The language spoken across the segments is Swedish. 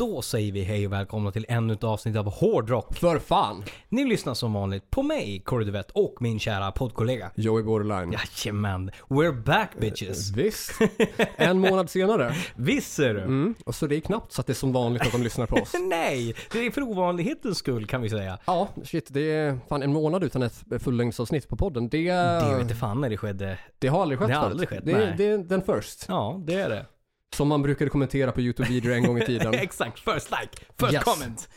Då säger vi hej och välkomna till ännu ett avsnitt av Hårdrock. För fan! Ni lyssnar som vanligt på mig, Corey Duvett och min kära poddkollega. Joey Borderline. Jajamän, we're back bitches. Visst. En månad senare. Visst är du? Mm. Och så det är knappt så att det är som vanligt att de lyssnar på oss. Nej, det är för ovanlighetens skull kan vi säga. Ja, shit. Det är fan en månad utan ett fullängdsavsnitt på podden. Det, Det vet inte fan när det skedde. det har aldrig skett Det har aldrig skett, Det, nej. det är den first. Ja, det är det. Som man brukade kommentera på YouTube-videor en gång i tiden. Exakt, first like, first Yes. comment.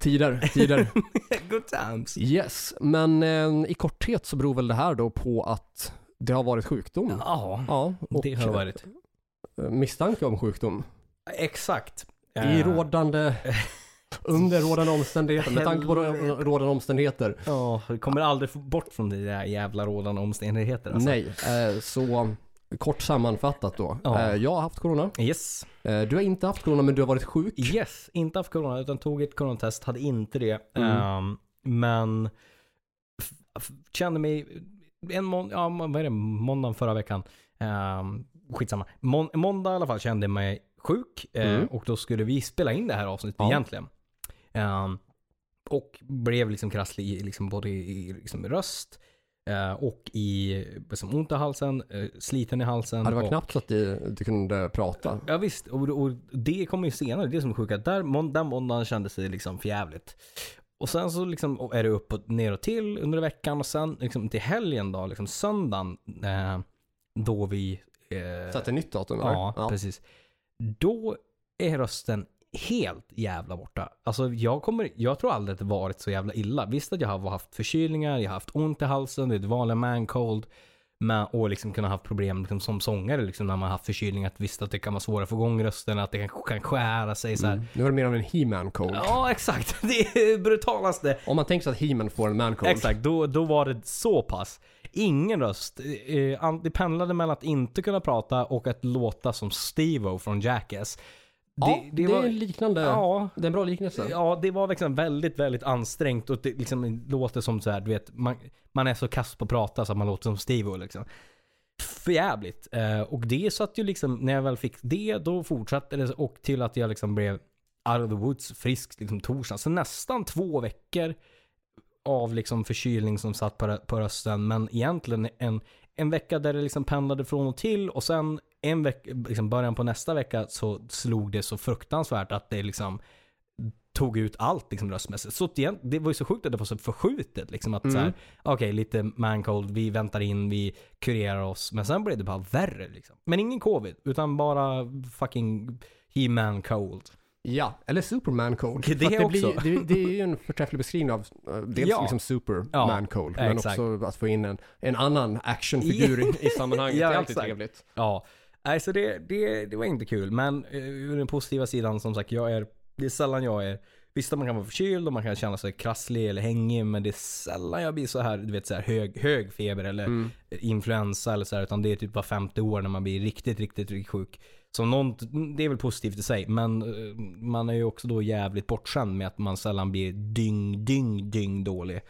Tider, tider. Good times. Yes, men eh, i korthet så beror väl det här då på att det har varit sjukdom. Ja, Ja, och det har det varit. eh, misstanke om sjukdom. Exakt. I Eh, rådande, under rådande omständigheter, med tanke på rådande omständigheter. Ja, vi kommer aldrig få bort från det där jävla rådande omständigheter alltså. Nej, eh, så kort sammanfattat då. Ja. Eh, jag har haft corona. Yes. Eh, du har inte haft corona men du har varit sjuk. Yes, inte haft corona utan tog ett coronatest, hade inte det. Mm. Ehm, men kände mig, en mån, ja, vad är det, måndagen förra veckan. Um, skitsamma. Mån, måndag i alla fall kände jag mig sjuk eh, Mm. och då skulle vi spela in det här avsnittet Ja. egentligen. Ehm, och blev liksom krasslig liksom både i liksom röst och i liksom ont i halsen, eh, sliten i halsen. Ja, det var och, knappt så att du, du kunde prata. Ja visst, och, och det kommer ju senare, det är som är sjukt. Där, mån- den måndagen kändes det liksom förjävligt. Och sen så liksom är det upp och ner och till under veckan och sen liksom till helgen då, liksom söndagen, eh, då vi... Eh, Satt ett nytt datum eller? ja, precis. Då är rösten helt jävla borta. Alltså jag kommer, jag tror aldrig att det varit så jävla illa. Visst att jag har haft förkylningar, jag har haft ont i halsen, det är ett vanligt man cold. Men, och liksom kunna haft problem liksom, som sångare liksom, när man har haft förkylning. Att visst att det kan vara svårt att få igång rösten, att det kan, kan skära sig så här. Mm. Nu är det mer av en He-Man cold. Ja, exakt. Det är brutalaste. Om man tänker sig att He-Man får en man cold. Exakt, då, då var det så pass. Ingen röst. Eh, Det pendlade mellan att inte kunna prata och att låta som Steve-O från Jackass. Ja, det, är en liknande. Ja, Det är en bra liknelse. Ja, det var liksom väldigt, väldigt ansträngt och det liksom låter som så här, du vet, man, man är så kass på att prata så att man låter som Steve liksom. För jävligt. Eh, och det satt ju liksom, när jag väl fick det, då fortsatte det och till att jag liksom blev out of the woods, frisk liksom torsdagen. Så nästan två veckor av liksom förkylning som satt på, på rösten. Men egentligen en, en vecka där det liksom pendlade från och till och sen en vecka, liksom början på nästa vecka så slog det så fruktansvärt att det liksom tog ut allt liksom röstmässigt. Så igen, det var ju så sjukt att det var så förskjutet liksom att Mm. så här, okej lite man cold, vi väntar in, vi kurerar oss. Men sen blev det bara värre liksom. Men ingen covid, utan bara fucking he-man cold. Ja, eller Superman cold. Det det, blir, det, det är ju en förträfflig beskrivning av eh, dels Ja. liksom Superman Ja, cold, men exakt. också att få in en, en annan actionfigur i, i sammanhanget. Ja, det är alltid exakt. trevligt. Ja, nej så det, det, det var inte kul. Men eh, ur den positiva sidan som sagt, jag är, det är sällan jag är Visst man kan vara förkyld och man kan känna sig krasslig eller hängig men det är sällan jag blir så här, du vet så här hög, hög feber eller Mm. influensa eller så här, utan det är typ var femte år när man blir riktigt, riktigt, riktigt sjuk. Så någon, det är väl positivt i sig, men eh, man är ju också då jävligt bortskämd med att man sällan blir dyng, dyng, dyng dålig.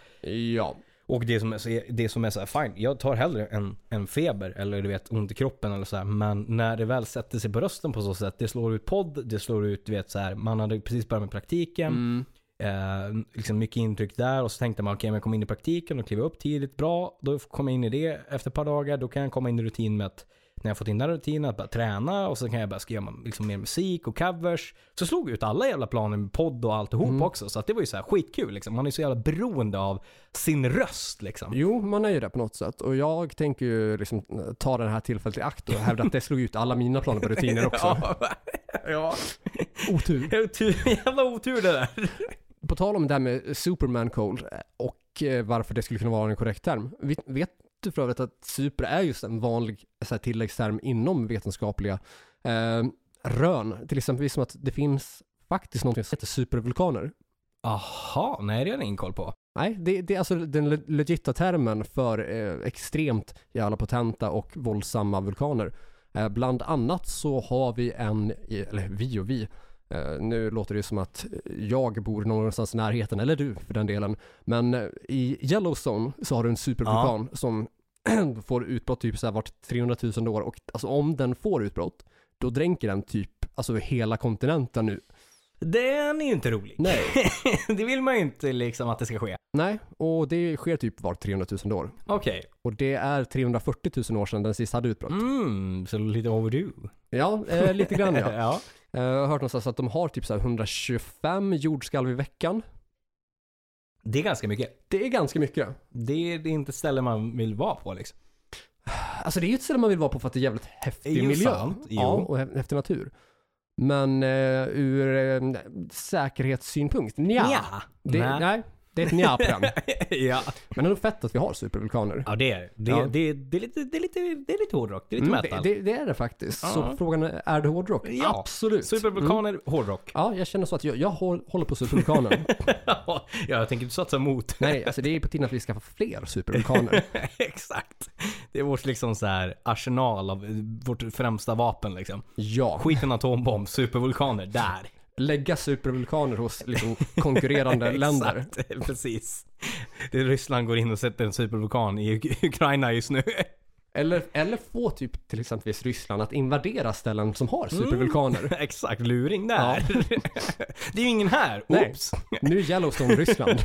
Ja, Och det som är så, det som är så här, fine, jag tar hellre en, en feber eller du vet ont i kroppen eller så här. Men när det väl sätter sig på rösten på så sätt, det slår ut podd, det slår ut, du vet så här, man hade precis börjat med praktiken. mm. Eh, liksom mycket intryck där och så tänkte man okej, om jag kommer in i praktiken och kliver upp tidigt, bra. Då kommer jag in i det efter ett par dagar. Då kan jag komma in i rutin med att när jag fått in den rutinen, att bara träna och så kan jag börja skriva liksom mer musik och covers. Så slog ut alla jävla planer med podd och alltihop Mm. också. Så att det var ju så här skitkul liksom. Man är så jävla beroende av sin röst liksom. Jo, man är ju det på något sätt. Och jag tänker ju liksom eh, ta den här tillfället i akt och hävda att det slog ut alla mina planer på rutiner också. ja. ja. Otur. Otur, jävla otur det där. På tal om det här med Superman cold och eh, varför det skulle kunna vara en korrekt term. Vet, vet du för övrigt att super är just en vanlig så här, tilläggsterm inom vetenskapliga eh, rön? Till exempel som att det finns faktiskt något som heter supervulkaner. Aha, nej det har jag ingen koll på. Nej, det, det är alltså den le- legita termen för eh, extremt jävla potenta och våldsamma vulkaner. Eh, bland annat så har vi en, eller vi och vi, nu låter det som att jag bor någonstans i närheten, eller du för den delen. Men eh, i Yellowstone så har du en supervulkan som får utbrott typ så här vart 300 000 år och alltså om den får utbrott, då dränker den typ alltså hela kontinenten nu. Den är ju inte rolig. Nej, det vill man ju inte liksom att det ska ske. nej, och det sker typ vart 300 000 år. Okej. Och det är 340 000 år sedan den sist hade utbrott. Mm, så lite overdue. Ja, eh, lite grann ja. ja. Eh, Jag har hört någonstans att de har typ så här 125 jordskalv i veckan. Det är ganska mycket. Det är ganska mycket. Det är, det är inte ställen man vill vara på liksom. Alltså det är ju ett ställe man vill vara på för att det är jävligt häftig Jo, miljö. sant. Jo. Ja, och hä- häftig natur. Men eh, ur eh, säkerhetssynpunkt, nja. Ja. Det, Nej. nej, det är ett nja på den. ja. Men ändå fett att vi har supervulkaner. Ja det är det. Det, Ja. det, det, är lite, det, är lite, det är lite hårdrock. Det är lite Mm, metal. det, det, det är det faktiskt. Ja. Så frågan är, är det hårdrock? Ja. Absolut. Mm. Supervulkaner, hårdrock. Ja, jag känner så att jag, jag håll- håller på supervulkaner. ja, jag tänker inte satsa emot. nej, alltså det är på tiden att vi skaffar fler supervulkaner. Exakt. Det är vårt liksom så här arsenal av vårt främsta vapen liksom. Ja. Skit en atombomb, supervulkaner, där. Lägga supervulkaner hos liksom, konkurrerande länder. Exakt, precis. Det är Ryssland går in och sätter en supervulkan i Uk- Ukraina just nu. Eller, eller få typ till exempelvis Ryssland att invadera ställen som har supervulkaner. Exakt, luring där. det är ju ingen här. Nej. Oops. Nu är Yellowstone Ryssland.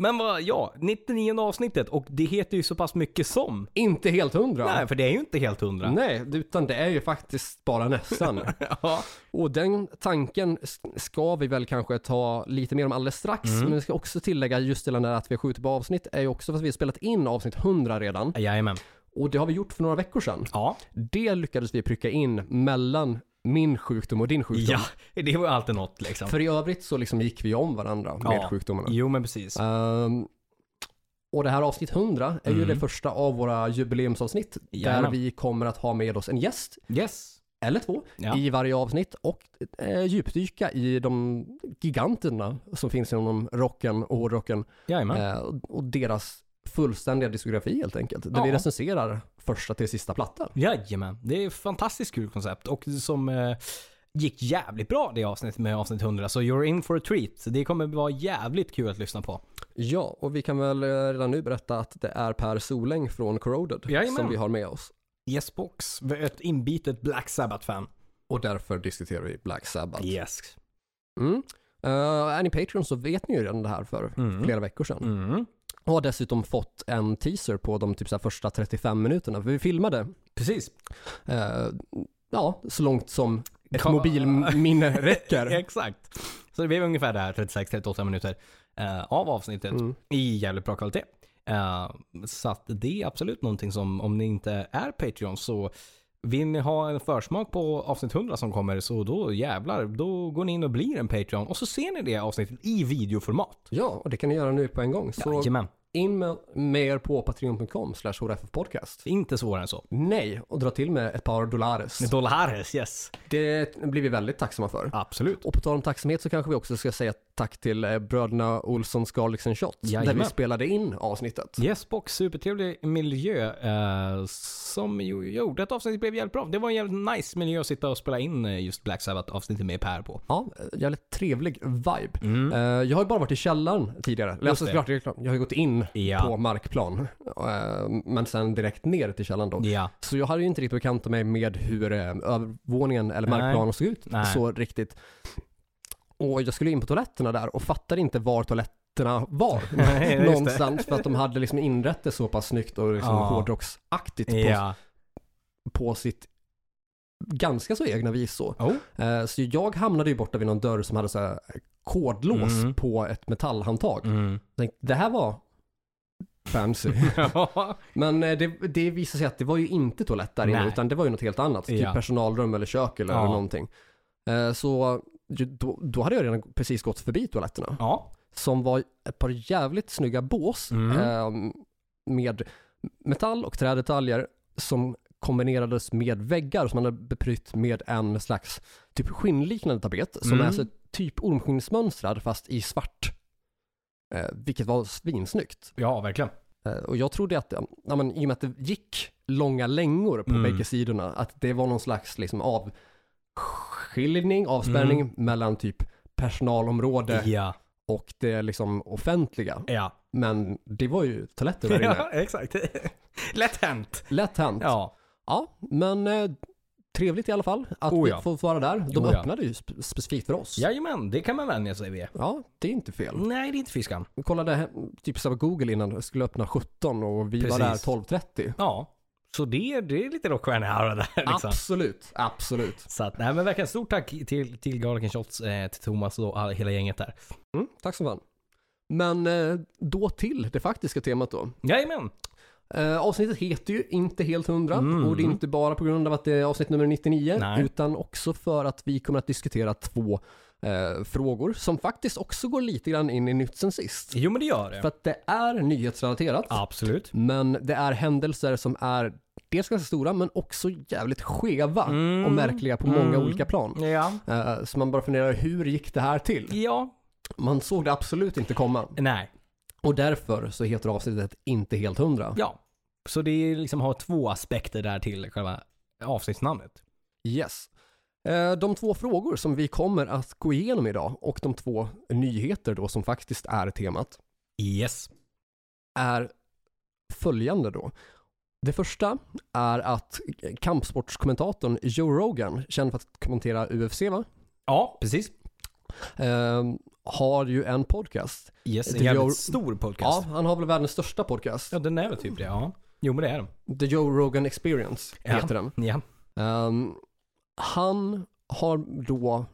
Men vad, ja, 99 avsnittet och det heter ju så pass mycket som. Inte helt hundra. Nej, för det är ju inte helt hundra. Nej, utan det är ju faktiskt bara nästan. Ja. Och den tanken ska vi väl kanske ta lite mer om alldeles strax. Mm. Men vi ska också tillägga just det där att vi har skjutit på avsnitt är ju också för att vi har spelat in avsnitt 100 redan. Jajamän. Och det har vi gjort för några veckor sedan. Ja. Det lyckades vi pricka in mellan min sjukdom och din sjukdom. Ja, det var ju alltid något liksom. För i övrigt så liksom gick vi om varandra med Ja. sjukdomarna. Jo men precis. Ehm, och det här avsnitt 100 är ju Mm. det första av våra jubileumsavsnitt där Jajamän. vi kommer att ha med oss en gäst, Yes. eller två, Ja. i varje avsnitt och eh, djupdyka i de giganterna som finns inom rocken och hårdrocken eh, och deras fullständiga diskografi helt enkelt. Där Ja. vi recenserar första till sista platta. Jajamän. Det är ett fantastiskt kul koncept och som eh, gick jävligt bra det avsnittet med avsnitt 100. Så you're in for a treat. Det kommer vara jävligt kul att lyssna på. Ja, och vi kan väl eh, redan nu berätta att det är Per Soläng från Corroded Jajamän. som vi har med oss. Yes box. Ett inbitet Black Sabbath-fan. Och därför diskuterar vi Black Sabbath. Yes. Mm. Uh, är ni Patreon så vet ni ju redan det här för Mm. flera veckor sedan. Mm. Och har dessutom fått en teaser på de typ så första 35 minuterna. För vi filmade, Precis. eh, ja, så långt som ett Ka- mobilminne räcker. Exakt. Så det blev ungefär det här 36-38 minuter eh, av avsnittet Mm. i jävligt bra kvalitet. Eh, så att det är absolut någonting som, om ni inte är Patreon så vill ni ha en försmak på avsnitt 100 som kommer så då jävlar, då går ni in och blir en Patreon och så ser ni det avsnittet i videoformat. Ja, och det kan ni göra nu på en gång. Så Jajamän. In med, med er på patreon.com slash podcast. Inte svårare än så. Nej, och dra till med ett par dollares. Dollares, yes. Det blir vi väldigt tacksamma för. Absolut. Och på tal om tacksamhet så kanske vi också ska säga tack till eh, bröderna Olssons Garlics and Shots. Där Jajamän. vi spelade in avsnittet. Yes box, supertrevlig miljö eh, som ju gjorde att avsnittet blev jävligt bra. Det var en jävligt nice miljö att sitta och spela in eh, just Black Sabbath avsnittet med Per på. Ja, eh, jävligt trevlig vibe. Mm. Eh, jag har ju bara varit i källaren tidigare. Eller alltså, klart, jag har ju gått in Ja. på markplan. eh, men sen direkt ner till källaren då. Ja. Så jag hade ju inte riktigt bekantat mig med hur övervåningen eller Nej. markplanen såg ut Nej. så riktigt. Och jag skulle in på toaletterna där och fattade inte var toaletterna var. Nej. Någonstans för att de hade liksom inrett det så pass snyggt och liksom Ja. hårdrocksaktigt på, Ja. på sitt ganska så egna vis så. Oh. Eh, Så jag hamnade ju borta vid någon dörr som hade så här kodlås Mm. på ett metallhandtag. Mm. Tänkte, det här var fancy. Men eh, det, det visade sig att det var ju inte toalett där inne utan det var ju något helt annat. Typ Ja. personalrum eller kök eller Ja. någonting. Eh, Så då, då hade jag redan precis gått förbi toaletterna. ja. Som var ett par jävligt snygga bås Mm. eh, med metall och trädetaljer som kombinerades med väggar som man hade beprytt med en slags typ skinnliknande tapet som Mm. är så typ ormskinsmönstrad fast i svart. Eh, vilket var svinsnyggt. Ja, verkligen. Eh, och jag trodde att, ja, men, i och med att det gick långa längor på Mm. bägge sidorna, att det var någon slags liksom, avskiljning, avspärrning mellan typ personalområde Ja. och det liksom offentliga. Ja. Men det var ju toaletter där inne. ja, exakt. Lätt hänt. Lätt hänt. Ja, Ja. men eh, trevligt i alla fall att Oh ja. får vara där. De Oh ja. öppnade ju spe- specifikt för oss. Jajamän, det kan man vänja sig vid. Ja, det är inte fel. Nej, det är inte fiskan. Vi kollade typ så på Google innan det skulle öppna 17 och vi var där Precis. 12.30. Ja. Så det, det är lite rockstjärna där liksom. Absolut, absolut. Så att, nej men verkligen stort tack till, till Garlic Shots, eh, till Thomas och all, hela gänget där. Mm, tack så fan. Men eh, då till det faktiska temat då. Jajamän! Eh, avsnittet heter ju Inte helt hundra Mm. och det är inte bara på grund av att det är avsnitt nummer 99 Nej. utan också för att vi kommer att diskutera två eh, frågor som faktiskt också går lite grann in i nytt sen sist. Jo men det gör det. För att det är nyhetsrelaterat Absolut. men det är händelser som är dels ganska stora men också jävligt skeva Mm. och märkliga på många Mm. olika plan. Ja. Eh, så man bara funderar, hur gick det här till? Ja. Man såg det absolut inte komma. Nej. Och därför så heter avsnittet Inte helt hundra. Ja. Så det liksom har två aspekter där till själva avsnittsnamnet. Yes. Eh, De två frågor som vi kommer att gå igenom idag och de två nyheter då som faktiskt är temat Yes. är följande då. Det första är att kampsportskommentatorn Joe Rogan, känd för att kommentera UFC va? Ja, precis. Eh, har ju en podcast. Yes, en jävligt gör- stor Ja, podcast. han har väl världens största podcast. Ja, den är väl typ det. Ja. Jo men det är den. The Joe Rogan Experience Ja. heter den. Ja. Ehm, han har då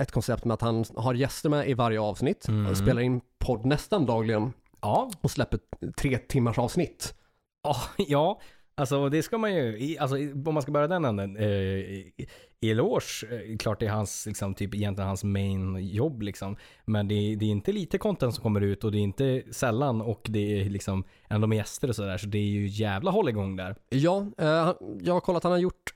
ett koncept med att han har gäster med i varje avsnitt. Mm. Han spelar in podd nästan dagligen Ja. och släpper tre timmars avsnitt. Ja, ja, alltså det ska man ju, alltså om man ska börja den änden, eh, i- eloge, eh, klart det är hans, liksom, typ egentligen hans main jobb liksom. Men det är, det är inte lite content som kommer ut och det är inte sällan och det är liksom ändå med gäster och sådär så det är ju jävla hålligång där. Ja, eh, jag har kollat han har gjort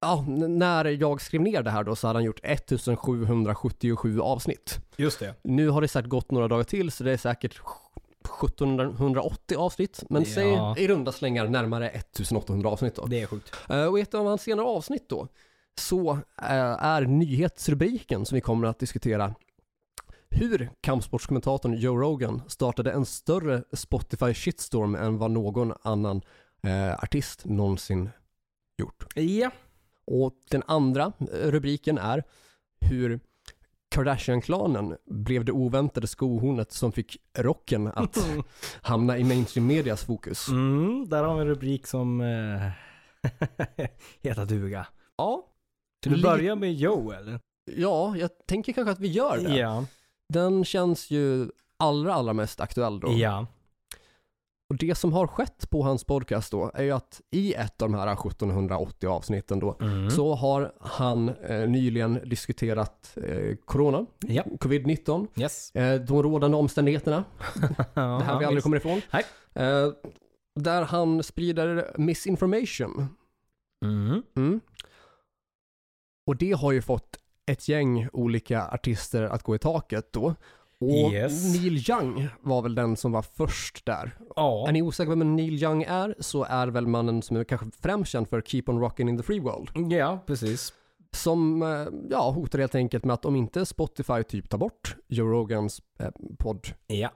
Ja, när jag skrev ner det här då så hade han gjort 1777 avsnitt. Just det. Nu har det säkert gått några dagar till så det är säkert 1780 avsnitt. Men Ja. säg i runda slängar närmare 1800 avsnitt då. Det är sjukt. Eh, Och i ett av hans senare avsnitt då så eh, är nyhetsrubriken som vi kommer att diskutera hur kampsportskommentatorn Joe Rogan startade en större Spotify shitstorm än vad någon annan eh, artist någonsin gjort. Ja. Och den andra eh, rubriken är hur Kardashian-klanen blev det oväntade skohornet som fick rocken att hamna i mainstream medias fokus. Mm, där har vi en rubrik som eh, heter duga. Ja, Ska du börja med Joe eller? ja, jag tänker kanske att vi gör det. Ja. Den känns ju allra, allra mest aktuell då. Ja. Och det som har skett på hans podcast då är ju att i ett av de här 1780 avsnitten då Mm. så har han eh, nyligen diskuterat eh, corona, Ja. covid-19, Yes. eh, de rådande omständigheterna, det här vi aldrig kommer ifrån. Eh, där han sprider misinformation. Mm. Mm. Och det har ju fått ett gäng olika artister att gå i taket då. Och Yes. Neil Young var väl den som var först där. Ja. Är ni osäkra vem Neil Young är så är väl mannen som är kanske främst känd för Keep On Rockin' in the Free World. Ja, precis. Som eh, ja, hotar helt enkelt med att om inte Spotify typ tar bort Joe Rogans eh, podd Ja.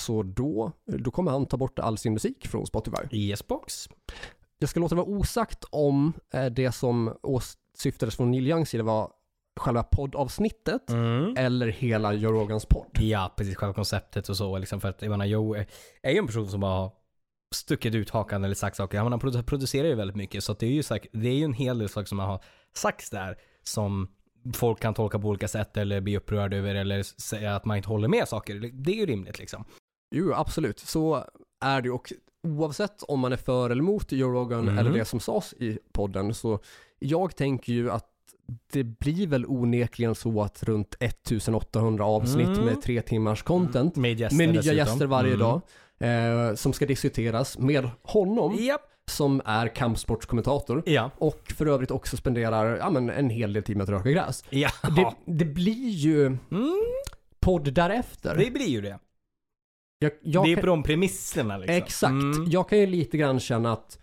så då, då kommer han ta bort all sin musik från Spotify. Yes-box. Jag ska låta det vara osagt om eh, det som åsyftades från Neil Youngs sida var själva poddavsnittet Mm. eller hela Joe Rogans podd. Ja, precis. Själva konceptet och så. Liksom för att jag menar, Joe är, är ju en person som har stuckit ut hakan eller sagt saker. Han producerar ju väldigt mycket. Så det är ju säkert, det är ju en hel del saker som har sagts där som folk kan tolka på olika sätt eller bli upprörda över eller säga att man inte håller med saker. Det är ju rimligt liksom. Jo, absolut. Så är det och oavsett om man är för eller emot Joe Rogan Mm. eller det som sades i podden så jag tänker ju att det blir väl onekligen så att runt 1800 avsnitt Mm. med tre timmars content Med gäster med nya dessutom. gäster varje Mm. dag eh, som ska diskuteras med honom Japp. som är kampsportskommentator Ja. och för övrigt också spenderar ja, men en hel del tid med att röka gräs. Ja. Det, det blir ju Mm, podd därefter. det blir ju det. jag, jag det är kan, på de premisserna liksom. Exakt. Mm. Jag kan ju lite grann känna att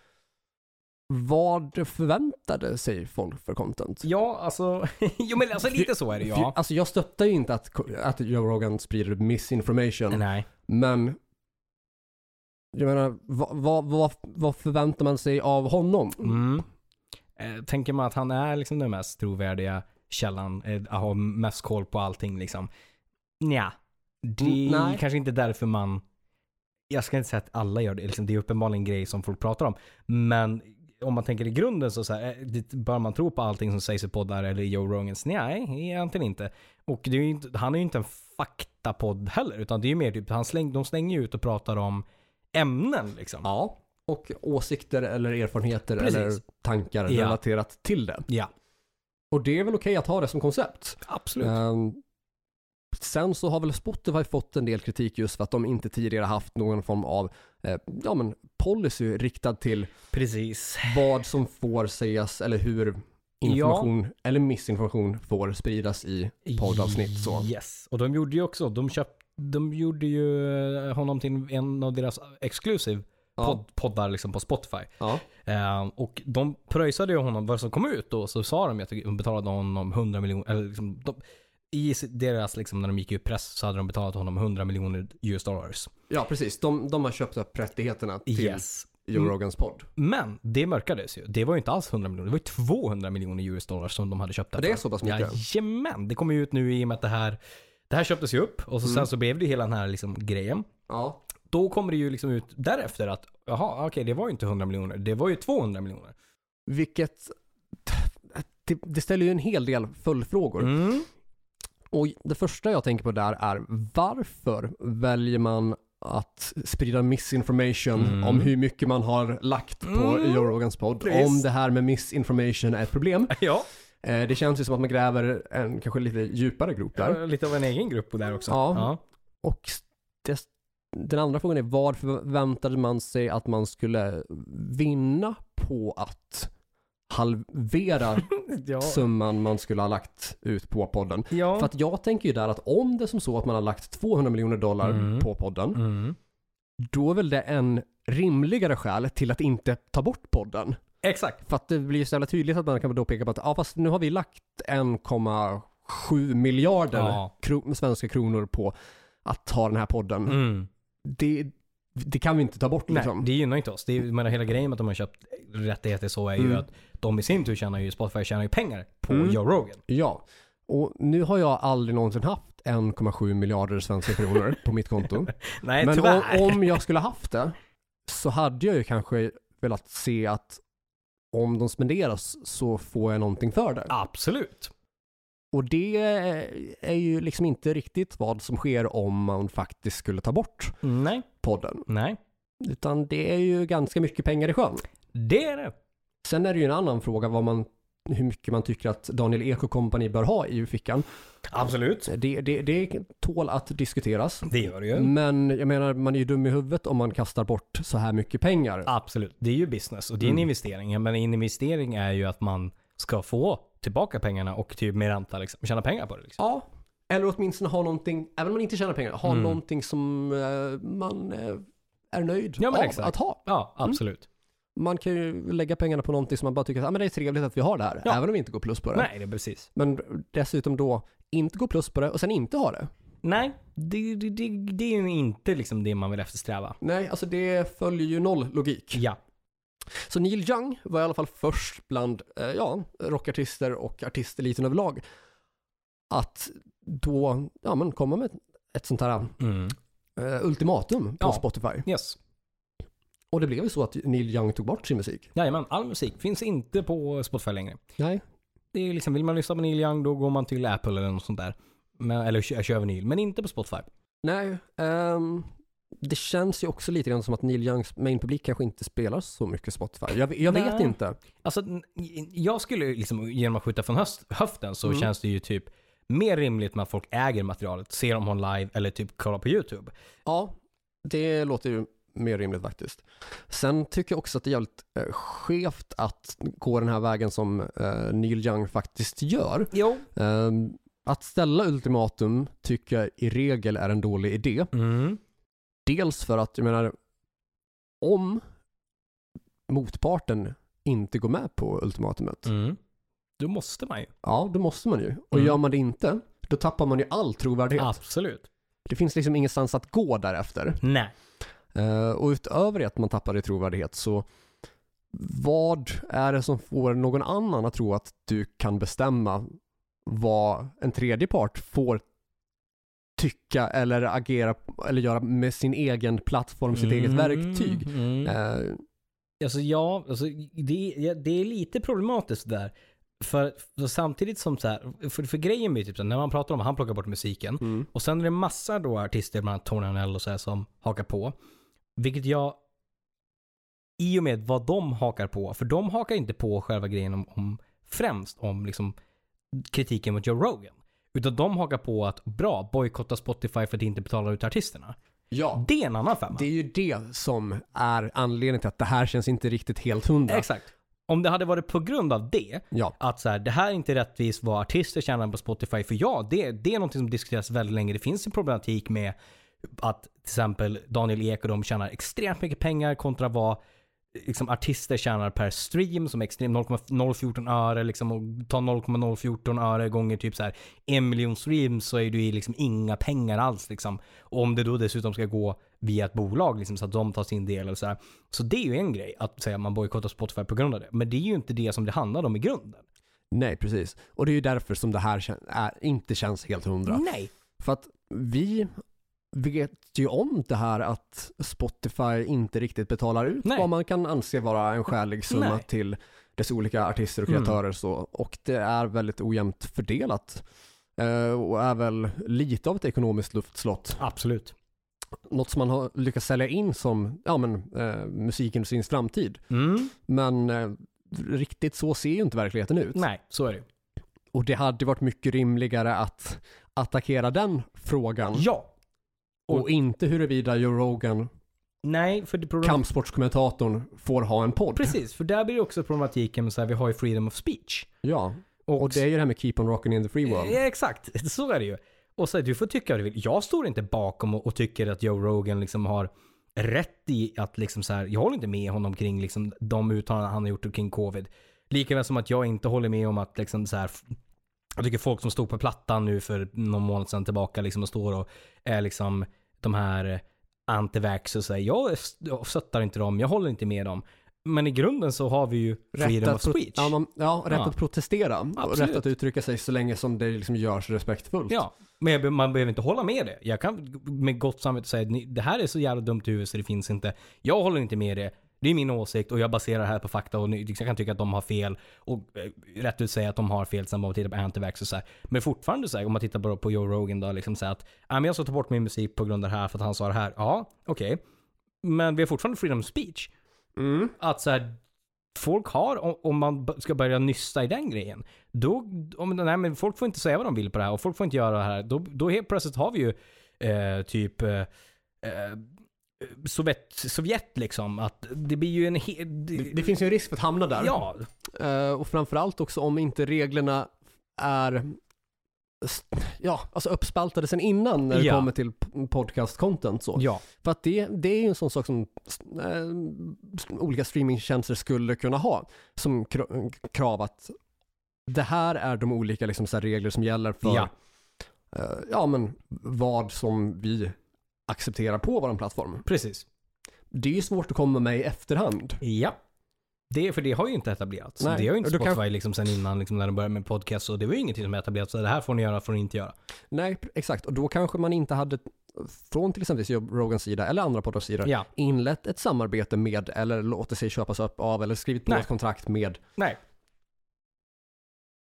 vad förväntade sig folk för content? Ja, alltså. jo men alltså lite så är det ja. Alltså jag stöttar ju inte att, att Joe Rogan sprider misinformation, Nej. men jag menar, vad, vad, vad, vad förväntar man sig av honom? Mm. Eh, tänker man att han är liksom den mest trovärdiga källan, eh, har mest koll på allting liksom. Nja. Det är Mm, nej. kanske inte därför man, jag ska inte säga att alla gör det, liksom, det är uppenbarligen en grej som folk pratar om. Men om man tänker i grunden så, så här, eh, bör man tro på allting som sägs i poddar eller Joe Rogans? Nej, egentligen inte. Och det är inte, han är ju inte en faktapodd heller, utan det är ju mer typ, han släng, de slänger ju ut och pratar om ämnen liksom. Ja. Och åsikter eller erfarenheter Precis. eller tankar Ja. relaterat till det. Ja, Och det är väl okej att ha det som koncept. absolut. Ehm, sen så har väl Spotify fått en del kritik just för att de inte tidigare haft någon form av eh, ja, men policy riktad till Precis. vad som får sägas eller hur information eller missinformation får spridas i poddavsnitt. Så. Yes. Och de gjorde ju också, de köpte, de gjorde ju eh, honom till en av deras exclusive Ja. podd, poddar liksom på Spotify. Ja. Eh, och de pröjsade ju honom, vad som kom ut då, så sa de att de betalade honom 100 miljoner, eller liksom, de, i deras, liksom, när de gick ut press så hade de betalat honom 100 miljoner US dollars. ja, precis. De, de har köpt upp rättigheterna till Yes. Joe Mm. Rogans podd. Men det mörkades ju. Det var ju inte alls 100 miljoner, det var ju 200 miljoner US dollars som de hade köpt Ja, det är så pass mycket. Jajamän, det kommer ju ut nu i och med att det här, det här köptes ju upp och så, Mm. sen så blev det ju hela den här liksom grejen. Ja. Då kommer det ju liksom ut därefter att, jaha, okej, det var ju inte 100 miljoner, det var ju 200 miljoner. Vilket, det, det ställer ju en hel del följdfrågor. Mm. Och det första jag tänker på där är varför väljer man att sprida misinformation Mm. om hur mycket man har lagt på Mm. Joe Rogans podd. Precis. Om det här med misinformation är ett problem. Ja, Eh, det känns ju som att man gräver en kanske lite djupare grop där. ja, lite av en egen grupp där också. Ja. Och det, den andra frågan är varför förväntade man sig att man skulle vinna på att halvera ja. summan man skulle ha lagt ut på podden? ja. För att jag tänker ju där att om det är som så att man har lagt 200 miljoner dollar Mm. på podden, Mm. då är väl det en rimligare skäl till att inte ta bort podden. Exakt. För att det blir så jävla tydligt att man kan då peka på att ja fast nu har vi lagt 1,7 miljarder Ja. kro- svenska kronor på att ha den här podden. Mm. Det, det kan vi inte ta bort Nej, liksom. det gynnar inte oss. Det är, menar, hela grejen med att de har köpt rättigheter så är ju Mm. att de i sin tur tjänar ju, Spotify tjänar ju pengar på Mm. Joe Rogan. Ja, och nu har jag aldrig någonsin haft 1,7 miljarder svenska kronor på mitt konto. Nej, Men om, om jag skulle haft det så hade jag ju kanske velat se att om de spenderas så får jag någonting för det. Absolut. Och det är ju liksom inte riktigt vad som sker om man faktiskt skulle ta bort Nej. Podden. Nej. Utan det är ju ganska mycket pengar i sjön. Det är det. Sen är det ju en annan fråga vad man, hur mycket man tycker att Daniel Ek och kompani bör ha i fickan. Absolut. Det, det, det tål att diskuteras. Det gör det ju. Men jag menar, man är ju dum i huvudet om man kastar bort så här mycket pengar. Absolut. Det är ju business och det är en Mm. investering. Men en investering är ju att man ska få tillbaka pengarna och typ med ränta liksom, tjäna pengar på det. Liksom. Ja, eller åtminstone ha någonting, även om man inte tjänar pengar, ha Mm. någonting som eh, man eh, är nöjd Ja, av exakt. att ha. Ja, absolut. Man kan ju lägga pengarna på någonting som man bara tycker att ah, men det är trevligt att vi har det här, Ja. även om vi inte går plus på det. Nej, det är precis. Men dessutom då inte gå plus på det och sen inte ha det. Nej, det, det, det, det är ju inte liksom det man vill eftersträva. Nej, alltså det följer ju noll logik. Ja. Så Neil Young var i alla fall först bland, eh, ja, rockartister och artisteliten överlag att då, ja men komma med ett sånt här Mm. eh, ultimatum på Ja. Spotify. Yes. Och det blev ju så att Neil Young tog bort sin musik. Jajamän, all musik finns inte på Spotify längre. Nej. Det är liksom, vill man lyssna på Neil Young då går man till Apple eller något sånt där. Men, eller kö- kör vinyl, men inte på Spotify. Nej, ehm, det känns ju också lite grann som att Neil Youngs main-publik kanske inte spelar så mycket Spotify. Jag, jag vet inte. Alltså, jag skulle liksom, genom att skjuta från höst, höften så Mm. känns det ju typ mer rimligt med att folk äger materialet, ser dem on live eller typ kollar på YouTube. Ja, det låter ju mer rimligt faktiskt. Sen tycker jag också att det är jävligt eh, skevt att gå den här vägen som eh, Neil Young faktiskt gör. Jo. Ehm, att ställa ultimatum tycker jag i regel är en dålig idé. Mm. Dels för att, jag menar, om motparten inte går med på ultimatumet, Mm. Då måste man ju. ja då måste man ju. Och Mm. gör man det inte, då tappar man ju all trovärdighet. Absolut. Det finns liksom ingenstans att gå därefter. Nej. Eh, och utöver det att man tappar i trovärdighet så vad är det som får någon annan att tro att du kan bestämma vad en tredje part får tycka eller agera eller göra med sin egen plattform, sitt eget verktyg? Mm. Eh, Alltså ja, alltså, det, det är lite problematiskt där. För, för samtidigt som så här, för, för grejen blir typ så här, när man pratar om att han plockar bort musiken. mm. Och sen är det massa då artister, bland annat Tony Harnell och så här, som hakar på. Vilket jag, i och med vad de hakar på, för de hakar inte på själva grejen om, om främst om liksom kritiken mot Joe Rogan. Utan de hakar på att bra, bojkotta Spotify för att inte betalar ut artisterna. Ja, Det är en annan femma. det är ju det som är anledningen till att det här känns inte riktigt helt hundra. Exakt. Om det hade varit på grund av det, Ja, att så här, det här är inte rättvist vad artister tjänar på Spotify. För ja, det, det är något som diskuteras väldigt länge. Det finns en problematik med att till exempel Daniel Ek och de tjänar extremt mycket pengar kontra vad liksom, artister tjänar per stream som är extremt 0,014 öre liksom och ta 0,014 öre gånger typ så här en miljon streams så är ju liksom inga pengar alls liksom. Och om det då dessutom ska gå via ett bolag liksom så att de tar sin del eller så här. Så det är ju en grej att säga att man bojkottar Spotify på grund av det. Men det är ju inte det som det handlar om i grunden. nej precis. Och det är ju därför som det här är, inte känns helt hundra. Nej. För att vi vet ju om det här att Spotify inte riktigt betalar ut Nej. vad man kan anse vara en skälig summa Nej. till dess olika artister och Mm. kreatörer så. Och det är väldigt ojämnt fördelat. Eh, och är väl lite av ett ekonomiskt luftslott. Absolut. Något som man har lyckats sälja in som ja, men, eh, musikindustrins framtid. Mm. Men eh, riktigt så ser ju inte verkligheten ut. Nej, så är det Och det hade varit mycket rimligare att attackera den frågan. Ja. Och inte huruvida Joe Rogan, Nej, för det problem... kampsportskommentatorn, får ha en podd. Precis, för där blir det också problematiken med så här, vi har ju freedom of speech. Ja, och det är ju det här med Keep on rocking in the free world. Ja, exakt. Så är det ju. Och så du får tycka vad du vill. Jag står inte bakom och, och tycker att Joe Rogan liksom har rätt i att liksom så här, jag håller inte med honom kring liksom de uttalanden han har gjort kring covid. Likaväl som att jag inte håller med om att liksom så här, jag tycker folk som stod på plattan nu för någon månad sedan tillbaka liksom och står och är liksom de här antivax och säger jag, jag stöttar inte dem, jag håller inte med dem. Men i grunden så har vi ju freedom of speech. ja, ja, rätt Ja. att protestera och Absolut. rätt att uttrycka sig så länge som det liksom görs respektfullt. Ja, men jag, man behöver inte hålla med det. Jag kan med gott samvete säga att ni- det här är så jävla dumt i huvudet så det finns inte. Jag håller inte med det. Det är min åsikt och jag baserar det här på fakta och ni- jag kan tycka att de har fel och eh, rätt ut säga att de har fel sen man tittar på antivax och så här. Men fortfarande så här, om man tittar bara på Joe Rogan då liksom säga att ah, men jag ska ta bort min musik på grund av det här för att han sa det här. Ja, okej. Men vi har fortfarande freedom of speech. Mm. Att så här, folk har, om, man ska börja nysta i den grejen, då, om, nej men folk får inte säga vad de vill på det här och folk får inte göra det här. Då, då helt plötsligt har vi ju eh, typ eh, eh, Sovjet, Sovjet liksom. Att det blir ju en he- Det, det, finns ju en risk för att hamna där. Ja, Eh, och framförallt också om inte reglerna är ja, alltså uppspaltade sen innan när det Ja. kommer till podcast-content så. ja, För att det, det är ju en sån sak som eh, olika streamingtjänster skulle kunna ha som kra- krav att det här är de olika liksom, här, regler som gäller för Ja. eh, ja, men vad som vi accepterar på vår plattform. precis. Det är ju svårt att komma med i efterhand. Ja. Det, för det har ju inte etablerats. Nej, Det har ju inte och då kan- Spotify liksom sen innan liksom när de började med podcast och det var ju ingenting som etablerats. Så det här får ni göra, får ni inte göra. Nej, exakt. Och då kanske man inte hade från till exempel Joe Rogans sida eller andra poddars sida Ja. inlett ett samarbete med eller låter sig köpas upp av eller skrivit på Nej. ett kontrakt med. Nej.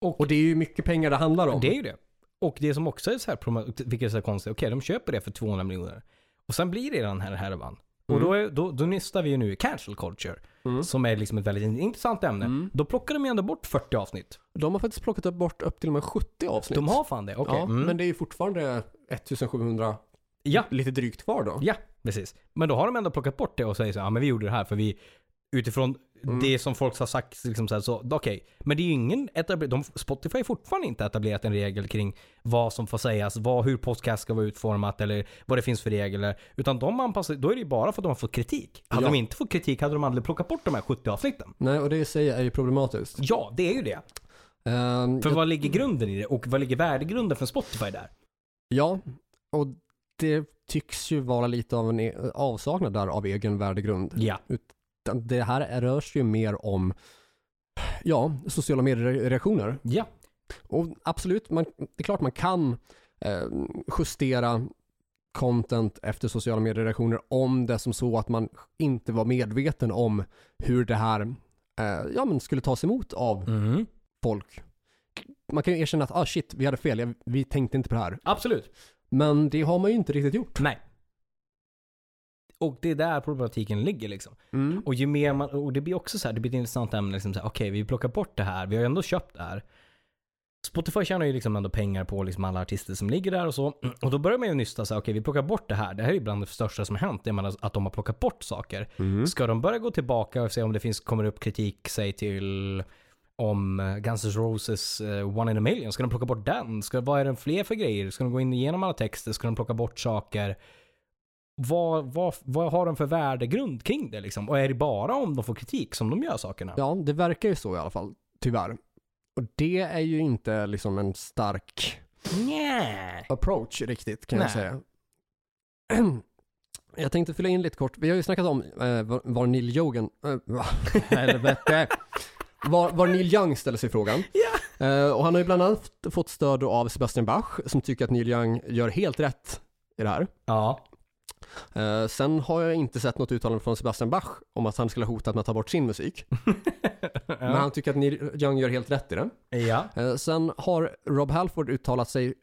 Och det är ju mycket pengar det handlar om. Det är ju det. Och det som också är så här, vilket är så här konstigt, okej de köper det för 200 miljoner. Och sen blir det den här härvan. Och Mm. då, är, då, då nystar vi ju nu i cancel culture. Mm. Som är liksom ett väldigt intressant ämne. Mm. Då plockar de ju ändå bort 40 avsnitt. De har faktiskt plockat bort upp till och med 70 avsnitt. De har fan det, okej. Ja, mm. men det är ju fortfarande 1700, Ja, lite drygt kvar då. ja. precis. Men då har de ändå plockat bort det och säger så ja men vi gjorde det här för vi utifrån Mm. det som folk har sagt liksom så, här, så okej. Men det är ju ingen etabler- de, Spotify har fortfarande inte etablerat en regel kring vad som får sägas, vad, hur podcast ska vara utformat eller vad det finns för regler. Utan de anpassar, då är det ju bara för att de har fått kritik. Hade Ja. de inte fått kritik hade de aldrig plockat bort de här 70 avsnitten. Nej, och det i sig är ju problematiskt. Ja, det är ju det. Ehm, För jag- vad ligger grunden i det? Och vad ligger värdegrunden för Spotify där? Ja, och det tycks ju vara lite av en e- avsaknad där av egen värdegrund. Ja. Det här rör sig ju mer om, ja, sociala mediereaktioner. Ja. Och absolut, man, det är klart man kan eh, justera content efter sociala mediereaktioner om det är som så att man inte var medveten om hur det här eh, ja, men skulle tas emot av Mm. folk. Man kan ju erkänna att ah, shit, vi hade fel, vi tänkte inte på det här. Absolut. Men det har man ju inte riktigt gjort. Nej. Och det är där problematiken ligger liksom. Mm. Och ju mer man, och det blir också så här, det blir ett intressant ämne liksom okej vi plockar bort det här, vi har ju ändå köpt det här. Spotify tjänar ju liksom ändå pengar på liksom alla artister som ligger där och så. Och då börjar man ju nysta så här, okej vi plockar bort det här. Det här är ju bland det största som har hänt, det menar att de har plockat bort saker. Mm. Ska de börja gå tillbaka och se om det finns, kommer upp kritik, säg till om eh, Guns N' Roses eh, One in a Million, ska de plocka bort den? Ska, vad är det fler för grejer? Ska de gå in igenom alla texter? Ska de plocka bort saker? Vad, vad, vad har de för värdegrund kring det liksom? Och är det bara om de får kritik som de gör sakerna? Ja, det verkar ju så i alla fall, tyvärr. Och det är ju inte liksom en stark Nej. approach riktigt kan jag Nej. säga. Jag tänkte fylla in lite kort. Vi har ju snackat om eh, var, Neil Yogan, eh, helvete, var, var Neil Young ställer sig frågan. Ja. Eh, och han har ju bland annat fått stöd av Sebastian Bach som tycker att Neil Young gör helt rätt i det här. Ja. Eh, sen har jag inte sett något uttalande från Sebastian Bach om att han skulle ha hotat med att ta bort sin musik. Men ja. han tycker att Neil Young gör helt rätt i det. ja. Eh, sen har Rob Halford uttalat sig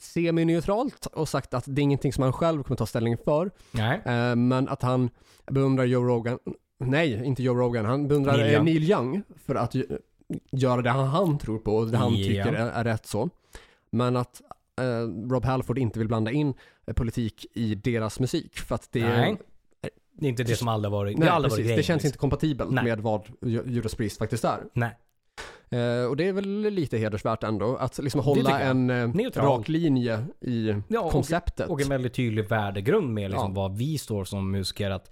semi-neutralt och sagt att det är ingenting som han själv kommer ta ställning för. Nej. Eh, men att han beundrar Joe Rogan, nej inte Joe Rogan, han beundrar Neil Young. Neil Young för att göra det han, tror på och det han Ja. tycker är, är rätt så. Men att Rob Halford inte vill blanda in eh, politik i deras musik för att det Nej. Det är inte det som aldrig varit, det Nej, har aldrig precis. varit det känns liksom. inte kompatibelt Nej. med vad Ju- Judas Priest faktiskt är. Nej. Eh, och det är väl lite hedersvärt ändå, att liksom hålla en eh, Neutral. rak linje i Ja, konceptet. Och en väldigt tydlig värdegrund med liksom Ja. vad vi står som musiker. Att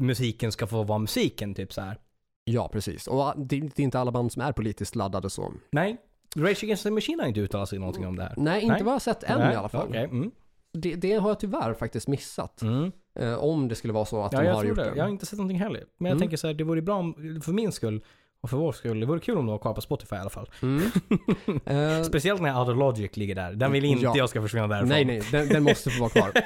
musiken ska få vara musiken, typ så här. Ja, precis. Och ah, det, det är inte alla band som är politiskt laddade så. Nej. Rage Against the Machine har inte uttalat sig någonting om det här. Nej, inte Nej. vad jag har sett än Nej, i alla fall. okej, mm. Det, det har jag tyvärr faktiskt missat. Mm. Eh, om det skulle vara så att Ja, de har gjort det. det. Jag har inte sett någonting heller. Men jag Mm. tänker så här, det vore bra om, för min skull och för vår skull, det vore kul om de var kvar på Spotify i alla fall. Mm. Eh, Speciellt när of Logic ligger där. Den vill inte Ja. jag ska försvinna därifrån. nej, nej, den, den måste få vara kvar.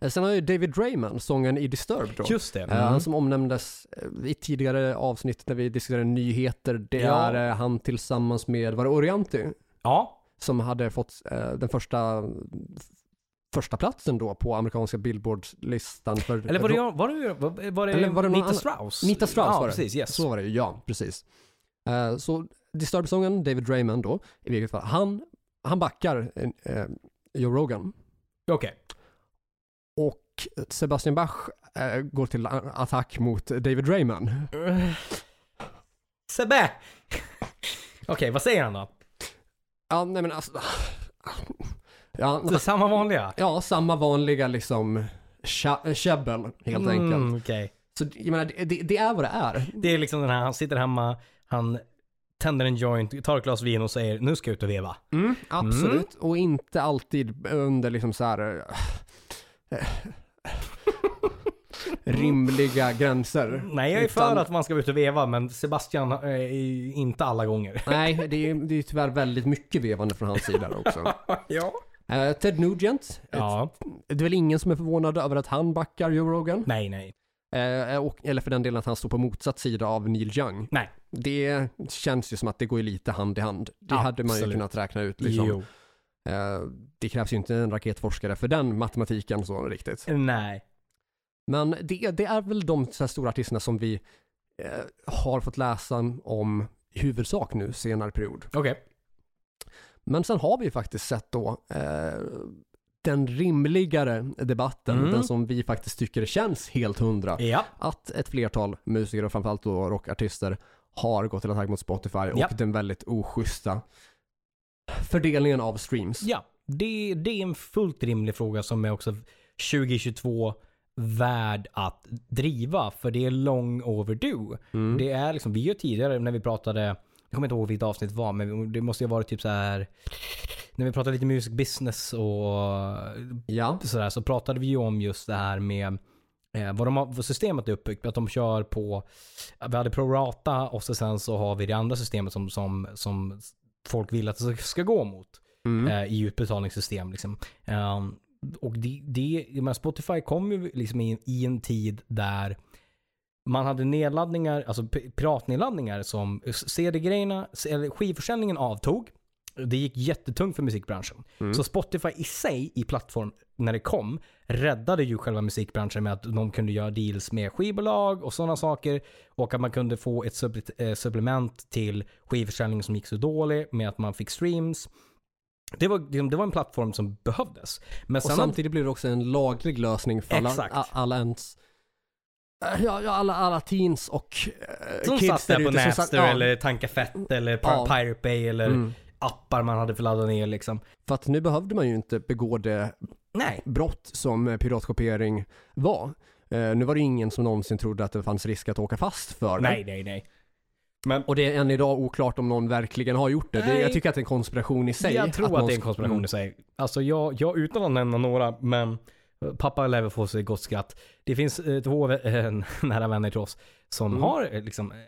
Eh, Sen har ju David Drayman, sången i Disturbed då. Just det. Eh, Mm. Han som omnämndes eh, i tidigare avsnitt när vi diskuterade nyheter, det Ja. är han tillsammans med, var det Orianti? Ja. Som hade fått den första första platsen då på amerikanska Billboard-listan för... Eller var det, var det, var, var det, var det Nita Strauss? Nita Strauss ja, var det. precis. Yes. Så var det ju, ja, precis. Eh, så Disturbed-sången, David Drayman då, i vilket fall, han, han backar eh, Joe Rogan. Okej. Och Sebastian Bach eh, går till attack mot David Drayman. Sebbe! Okej, vad säger han då? Ja, nej men alltså... Ja, Det är samma vanliga? ja samma vanliga liksom käbbel helt enkelt. Mm, okej. Så jag menar, det, det- det är vad det är. Det är liksom den här, han sitter hemma, han tänder en joint, tar ett glas vin och säger nu ska jag ut och veva. Absolut. Och inte alltid under liksom så här... eh, rimliga gränser. Nej, jag är för Utan- att man ska ut och veva, men Sebastian eh, är inte alla gånger. Nej, det är, det är tyvärr väldigt mycket vevande från hans sida också. ja. Eh, Ted Nugent. Ja. Det är väl ingen som är förvånad över att han backar Joe Rogan. Nej, nej. Eh, och, eller för den delen att han står på motsatt sida av Neil Young. Nej. Det känns ju som att det går lite hand i hand. Det hade man ju Absolut. kunnat räkna ut liksom. Jo. Eh, det krävs ju inte en raketforskare för den matematiken så riktigt. Nej. Men det, det är väl de stora artisterna som vi eh, har fått läsa om i huvudsak nu senare period. Okej. Men sen har vi faktiskt sett då eh, den rimligare debatten, Mm. den som vi faktiskt tycker känns helt hundra, Ja. att ett flertal musiker och framförallt då rockartister har gått till attack mot Spotify Ja. och den väldigt oschyssta fördelningen av streams. Ja, det, det är en fullt rimlig fråga som är också 2022 värd att driva. För det är long overdue. Mm. Det är liksom, vi har tidigare när vi pratade, jag kommer inte ihåg vilket avsnitt det var, men det måste ju ha varit typ så här när vi pratade lite music business och Ja. sådär så pratade vi ju om just det här med eh, vad, de har, vad systemet är uppbyggt. Att de kör på, vi hade prorata och så sen så har vi det andra systemet som, som, som folk vill att det ska gå mot Mm. eh, i utbetalningssystem. Liksom. Ehm, och det, det, menar, Spotify kom ju liksom i, i en tid där man hade nedladdningar, alltså piratnedladdningar som CD-grejerna, eller skivförsäljningen avtog. Det gick jättetungt för musikbranschen. Mm. Så Spotify i sig i plattform när det kom räddade ju själva musikbranschen med att de kunde göra deals med skivbolag och sådana saker. Och att man kunde få ett eh, supplement till skivförsäljning som gick så dålig med att man fick streams. Det var, liksom, det var en plattform som behövdes. Men Och samtidigt blir det också en laglig lösning för alla, Exakt. alla ens äh, Ja, ja alla, alla teens och äh, som kids satt där på Napster ja. eller Tanka Fett eller. Pirate Bay eller Mm. Appar man hade för ladda ner liksom. För att nu behövde man ju inte begå det Nej. brott som piratkopiering var. Eh, nu var det ingen som någonsin trodde att det fanns risk att åka fast för det. Nej, nej, nej. Men Och det är än idag oklart om någon verkligen har gjort det. det jag tycker att det är en konspiration i sig. jag tror att, någon det är en konspiration Mm. i sig. Alltså jag, jag utan att nämna några, men pappa lär få sig gott skratt. Det finns eh, två eh, nära vänner till oss som Mm. har eh, liksom eh,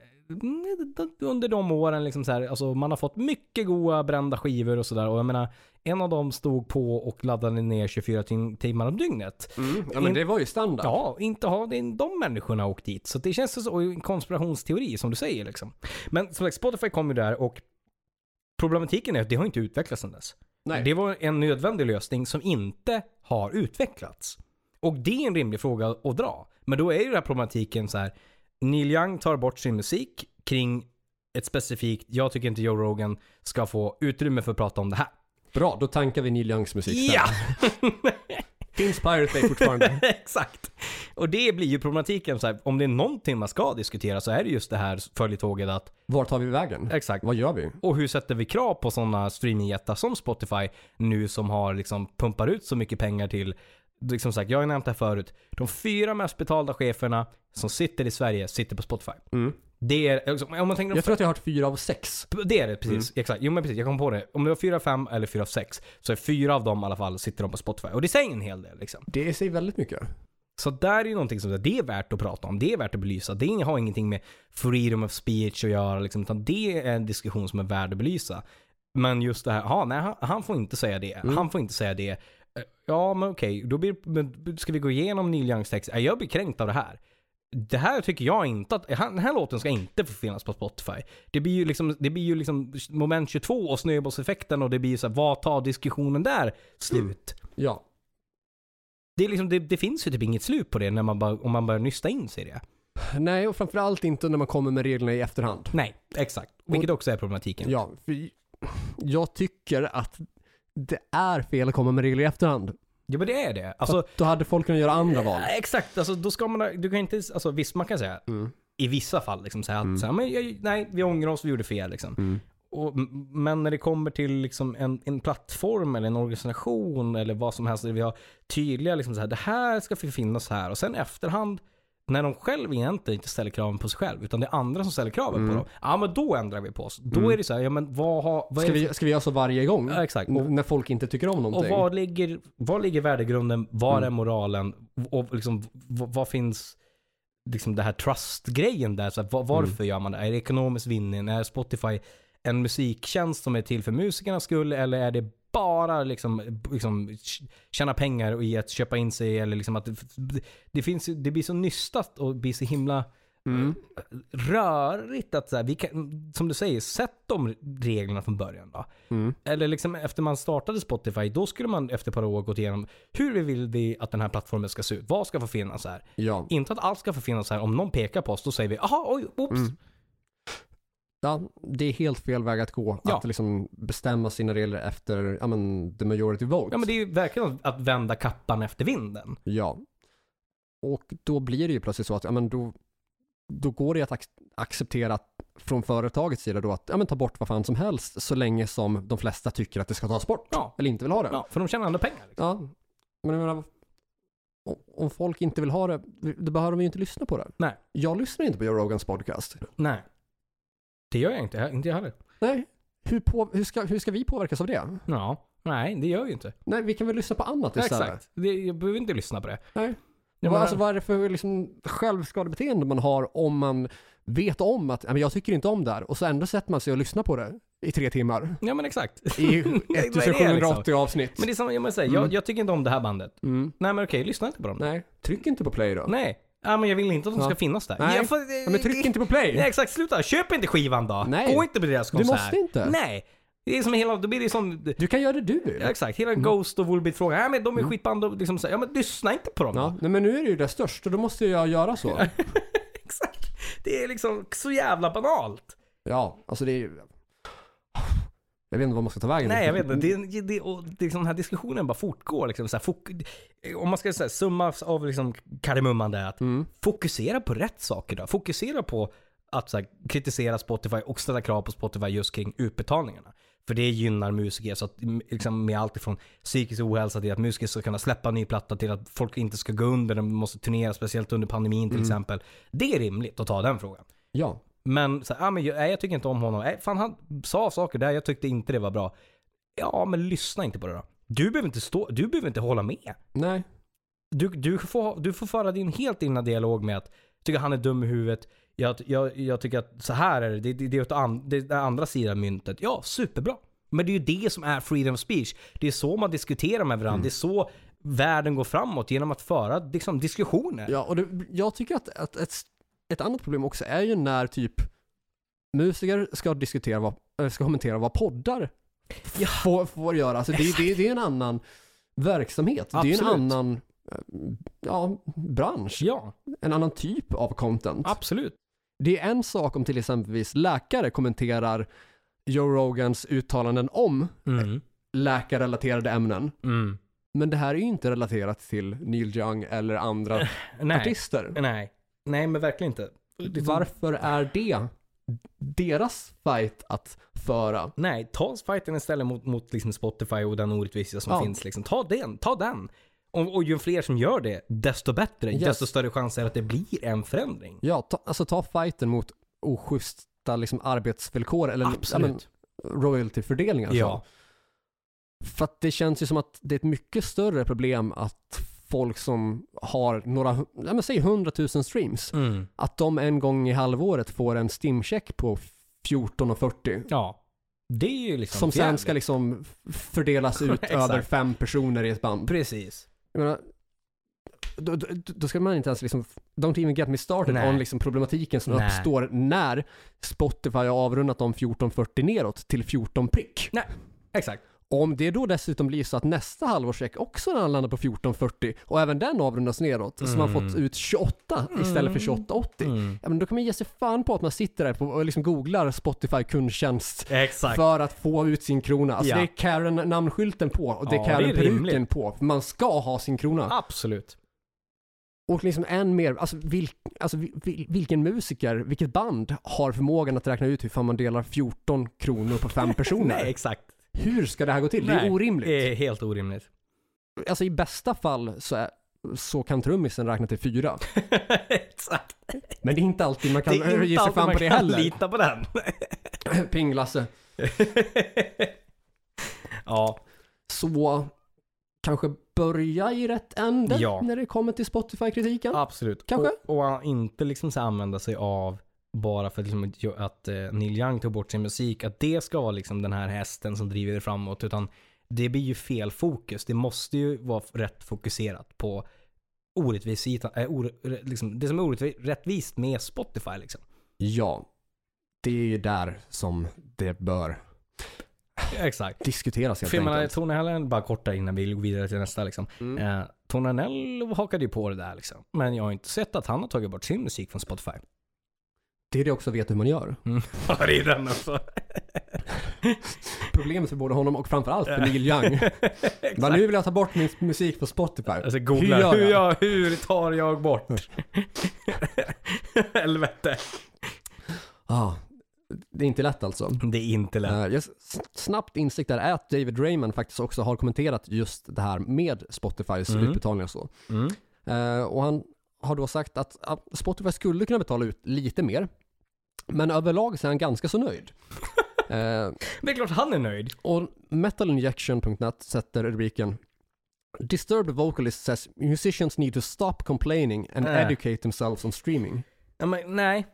under de åren liksom så här, alltså man har fått mycket goda brända skivor och sådär och jag menar en av dem stod på och laddade ner 24 tim- timmar om dygnet. Mm. Ja men det var ju standard. Ja, inte har de människorna åkt dit. Så det känns som en konspirationsteori som du säger liksom. Men som sagt, Spotify kom ju där och problematiken är att det har inte utvecklats sedan dess. Nej. Det var en nödvändig lösning som inte har utvecklats. Och det är en rimlig fråga att dra. Men då är ju den här problematiken så här. Neil Young tar bort sin musik kring ett specifikt, jag tycker inte Joe Rogan ska få utrymme för att prata om det här. Bra, då tankar vi Neil Youngs musik. Ja! Finns Pirate Bay fortfarande? Exakt. Och det blir ju problematiken så här, om det är någonting man ska diskutera så är det just det här följetåget att, Var tar vi vägen? exakt. Vad gör vi? Och hur sätter vi krav på sådana streamingjättar som Spotify nu som har liksom pumpar ut så mycket pengar till, liksom sagt, jag har nämnt det här förut, de fyra mest betalda cheferna som sitter i Sverige sitter på Spotify. Mm. Det är, liksom, om man tänker Jag tror att jag har hört fyra av sex. det är det precis, Mm. exakt. Jo men precis, jag kom på det. Om det var fyra, fem eller fyra, sex så är fyra av dem i alla fall sitter de på Spotify. Och det säger en hel del liksom. Det säger väldigt mycket. Så där är ju någonting som det är värt att prata om. Det är värt att belysa. Det har ingenting med freedom of speech att göra liksom, utan det är en diskussion som är värd att belysa. Men just det här, aha, nej han, han får inte säga det. Mm. Han får inte säga det. Ja men okej, då blir, men ska vi gå igenom Neil Youngs text? Ja, Jag blir kränkt av det här. Det här tycker jag inte att, den här låten ska inte få finnas på Spotify. Det blir ju liksom, det blir ju liksom moment 22 och snöbollseffekten och det blir ju så här, vad tar diskussionen där slut? Ja. Det, är liksom, det, det finns ju typ inget slut på det när man bara, om man börjar nysta in sig i det. Nej, och framförallt inte när man kommer med reglerna i efterhand. Nej, exakt. Vilket också är problematiken. Ja, för jag tycker att det är fel att komma med regler i efterhand. Ja men det är det. Alltså, då hade folk kunnat göra andra val. exakt, alltså då ska man, du kan inte, alltså visst man kan säga Mm. i vissa fall liksom säga att Mm. så här, men, jag- nej, vi ångrar oss, vi gjorde fel liksom. Mm. Och, men när det kommer till liksom en, en plattform eller en organisation eller vad som helst, där vi har tydliga liksom så här, det här ska få finnas här och sen efterhand när de själv egentligen inte ställer kraven på sig själv, utan det är andra som ställer kraven Mm. på dem. Ja men då ändrar vi på oss. Då Mm. är det så här, ja men vad har... Vad Ska vi, ska vi göra så varje gång? Ja, exakt. Och, när folk inte tycker om och någonting? var ligger, var ligger värdegrunden? Var Mm. är moralen? Och liksom, vad finns liksom det här trust-grejen där? Så här, va- varför Mm. gör man det? Är det ekonomisk vinning? Är Spotify en musiktjänst som är till för musikernas skull? Eller är det bara liksom, liksom tjäna pengar i att köpa in sig? Eller liksom att det, det, finns, det blir så nystat och blir så himla Mm. rörigt att så här, vi kan, som du säger, sätt de reglerna från början då. Mm. Eller liksom efter man startade Spotify, då skulle man efter ett par år gått igenom hur vill vi att den här plattformen ska se ut? Vad ska få finnas här? Ja. Inte att allt ska få finnas här. Om någon pekar på oss, då säger vi aha, oj, oops. Mm. Ja, det är helt fel väg att gå. Ja. Att liksom bestämma sina regler efter, ja men, the majority vote. Ja men det är ju verkligen att vända kappan efter vinden. Ja. Och då blir det ju plötsligt så att, ja men då, då går det att ac- acceptera att, från företagets sida då att, ja men ta bort vad fan som helst så länge som de flesta tycker att det ska tas bort. Ja. Eller inte vill ha det. Ja, för de tjänar ändå pengar. Liksom. Ja, men jag menar, om- folk inte vill ha det, då behöver de ju inte lyssna på det. Nej. Jag lyssnar inte på Joe Rogans podcast. Nej. Det gör jag inte. Inte jag heller. Nej. Hur, på, hur, ska, hur ska vi påverkas av det? Ja. Nej, det gör ju inte. Nej, vi kan väl lyssna på annat Ja, istället. exakt. Det, jag behöver inte lyssna på det. Nej. Menar- alltså, vad är det för liksom, självskadebeteende man har om man vet om att "Ja, men jag tycker inte om det här och så ändå sätter man sig och lyssnar på det i tre timmar Ja men exakt. i Vad är det, 1780 liksom? avsnitt. Men det är som jag säga, Mm. jag, jag tycker inte om det här bandet. Mm. Nej men okej, lyssna inte på dem. Nej, tryck inte på play då. Nej. Ja, men jag vill inte att de Ja. ska finnas där. Nej. Jag får, Ja, men tryck inte på play! Nej exakt, sluta. Köp inte skivan då. Nej. Gå inte på deras du konsert. måste inte. Nej. Det är som hela, då blir det som, Du kan göra det du vill. ja, exakt, hela Mm. Ghost och Volbeat frågan. Ja men de är skitband och liksom så här, ja men lyssna inte på dem Ja, då. nej, men nu är det ju det största, då måste jag göra så. Exakt. Det är liksom så jävla banalt. Ja, alltså det är ju... Jag vet inte vad man ska ta vägen. Nej jag vet inte, det, det, och det, liksom, den här diskussionen bara fortgår liksom. Så här, fok, om man ska säga summa av liksom kardemumman det är att Mm. fokusera på rätt saker då. Fokusera på att så här, kritisera Spotify och ställa krav på Spotify just kring utbetalningarna. För det gynnar musiker så att liksom med allt ifrån psykisk ohälsa till att musiker ska kunna släppa en ny platta till att folk inte ska gå under, de måste turnera speciellt under pandemin till Mm. exempel. Det är rimligt att ta den frågan. Ja. Men, så här, ah, men jag, nej, jag tycker inte om honom. Nej, fan han sa saker där jag tyckte inte det var bra. Ja, men lyssna inte på det då. Du behöver inte, stå, du behöver inte hålla med. Nej. Du, du, får, du får föra din helt egna dialog med att tycker han är dum i huvudet. Jag, jag, jag tycker att så här är det. Det, det, det är an, det den andra sidan av myntet. Ja, superbra. Men det är ju det som är freedom of speech. Det är så man diskuterar med varandra. Mm. Det är så världen går framåt. Genom att föra liksom, diskussioner. Ja, och det, jag tycker att, att ett, ett annat problem också är ju när typ musiker ska diskutera vad, ska kommentera vad poddar Ja. får, får göra. Alltså det, det, det är en annan verksamhet. Det är en Absolut. annan eh, ja, bransch. Ja, En annan typ av content. absolut. Det är en sak om till exempelvis läkare kommenterar Joe Rogans uttalanden om Mm. läkarrelaterade ämnen. Mm. Men det här är ju inte relaterat till Neil Young eller andra Nej. artister. Nej. Nej, men verkligen inte. Varför är det deras fight att föra? Nej, ta fighten istället mot, mot liksom Spotify och den orättvisa som Ja. finns. Liksom. Ta den, ta den. Och, och ju fler som gör det, desto bättre. Yes. Desto större chans är att det blir en förändring. Ja, ta, alltså ta fighten mot oschyssta liksom, arbetsvillkor eller ja, men, Absolut. royaltyfördelning alltså. Ja. För att det känns ju som att det är ett mycket större problem att folk som har några, ja men säg 100 000 streams, Mm. att de en gång i halvåret får en Steam-check på 14,40 Ja. Det är ju liksom som sen ska liksom fördelas ut över fem personer i ett band. Precis. Jag menar, då, då, då ska man inte ens liksom, don't even get me started Nej. on liksom problematiken som Nej. uppstår när Spotify har avrundat de 1440 neråt till 14 prick. Exakt. Om det då dessutom blir så att nästa halvårscheck också landar på 1440 och även den avrundas neråt, så man Mm. fått ut 28 istället för 2880. Mm. Ja men då kan man ge sig fan på att man sitter där och liksom googlar Spotify kundtjänst Exakt. för att få ut sin krona. Alltså Ja. det är Karen-namnskylten på och det är Ja, Karen-peruken på. Man ska ha sin krona. Absolut. Och liksom än mer, alltså, vil, alltså vil, vilken musiker, vilket band har förmågan att räkna ut hur fan man delar 14 kronor på fem personer? Nej, exakt. Hur ska det här gå till? Det Nej, är orimligt. Det är helt orimligt. Alltså i bästa fall så, är, så kan trummisen räkna till fyra. exakt. Men det är inte alltid man kan det är ge inte sig alltid fan man på det kan heller. lita på den. Ping-Lasse. ja. Så kanske börja i rätt ände Ja. när det kommer till Spotify-kritiken. Absolut. Kanske. Och, och inte liksom så använda sig av bara för att, liksom, att- eh, Neil Young tog bort sin musik, att det ska vara liksom den här hästen som driver det framåt. Utan det blir ju fel fokus. Det måste ju vara rätt fokuserat på orättvisa, äh, or, liksom, det som är orättvist med Spotify liksom. Ja. Det är ju där som det bör Exakt. diskuteras helt menar, enkelt. Tony Allen, bara kort där innan vi går vidare till nästa liksom. Mm. Eh, Tony Allen hakade ju på det där liksom. Men jag har inte sett att han har tagit bort sin musik från Spotify. Det är det också vet hur man gör. Ja, det är den också. Problemet för både honom och framförallt för Neil Young. Men nu vill jag ta bort min musik på Spotify. Alltså Hur googlar, gör hur, jag? jag, hur tar jag bort? Helvete. Ah, det är inte lätt alltså. Det är inte lätt. Uh, just s- snabbt insikt där är att David Raymond faktiskt också har kommenterat just det här med Spotifys Mm. utbetalningar och så. Mm. Eh, och han har då sagt att, att Spotify skulle kunna betala ut lite mer. Men överlag så är han ganska så nöjd. Eh, Det är klart han är nöjd. och metalinjection.net sätter rubriken Disturbed vocalist says musicians need to stop complaining and Äh. educate themselves on streaming. Ja, men, nej.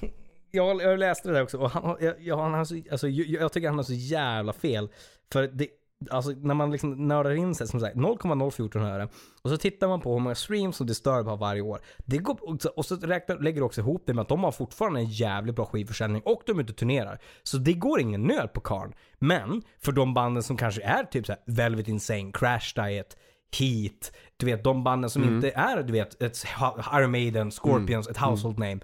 Jag, jag läste det där också och han, har- jag, jag, han har så, alltså, jag, jag tycker han har så jävla fel. För det, alltså när man liksom nördar in sig som sagt 0,014 öre och så tittar man på hur många streams som Disturb har varje år. Det går, och så, räknar, lägger du också ihop det med att de har fortfarande en jävligt bra skivförsäljning och de är ute och turnerar. Så det går ingen nöd på karn. Men för de banden som kanske är typ så här Velvet Insane, Crash Diet, Heat, du vet de banden som Mm. inte är du vet ett Iron Maiden, Scorpions, ett household name.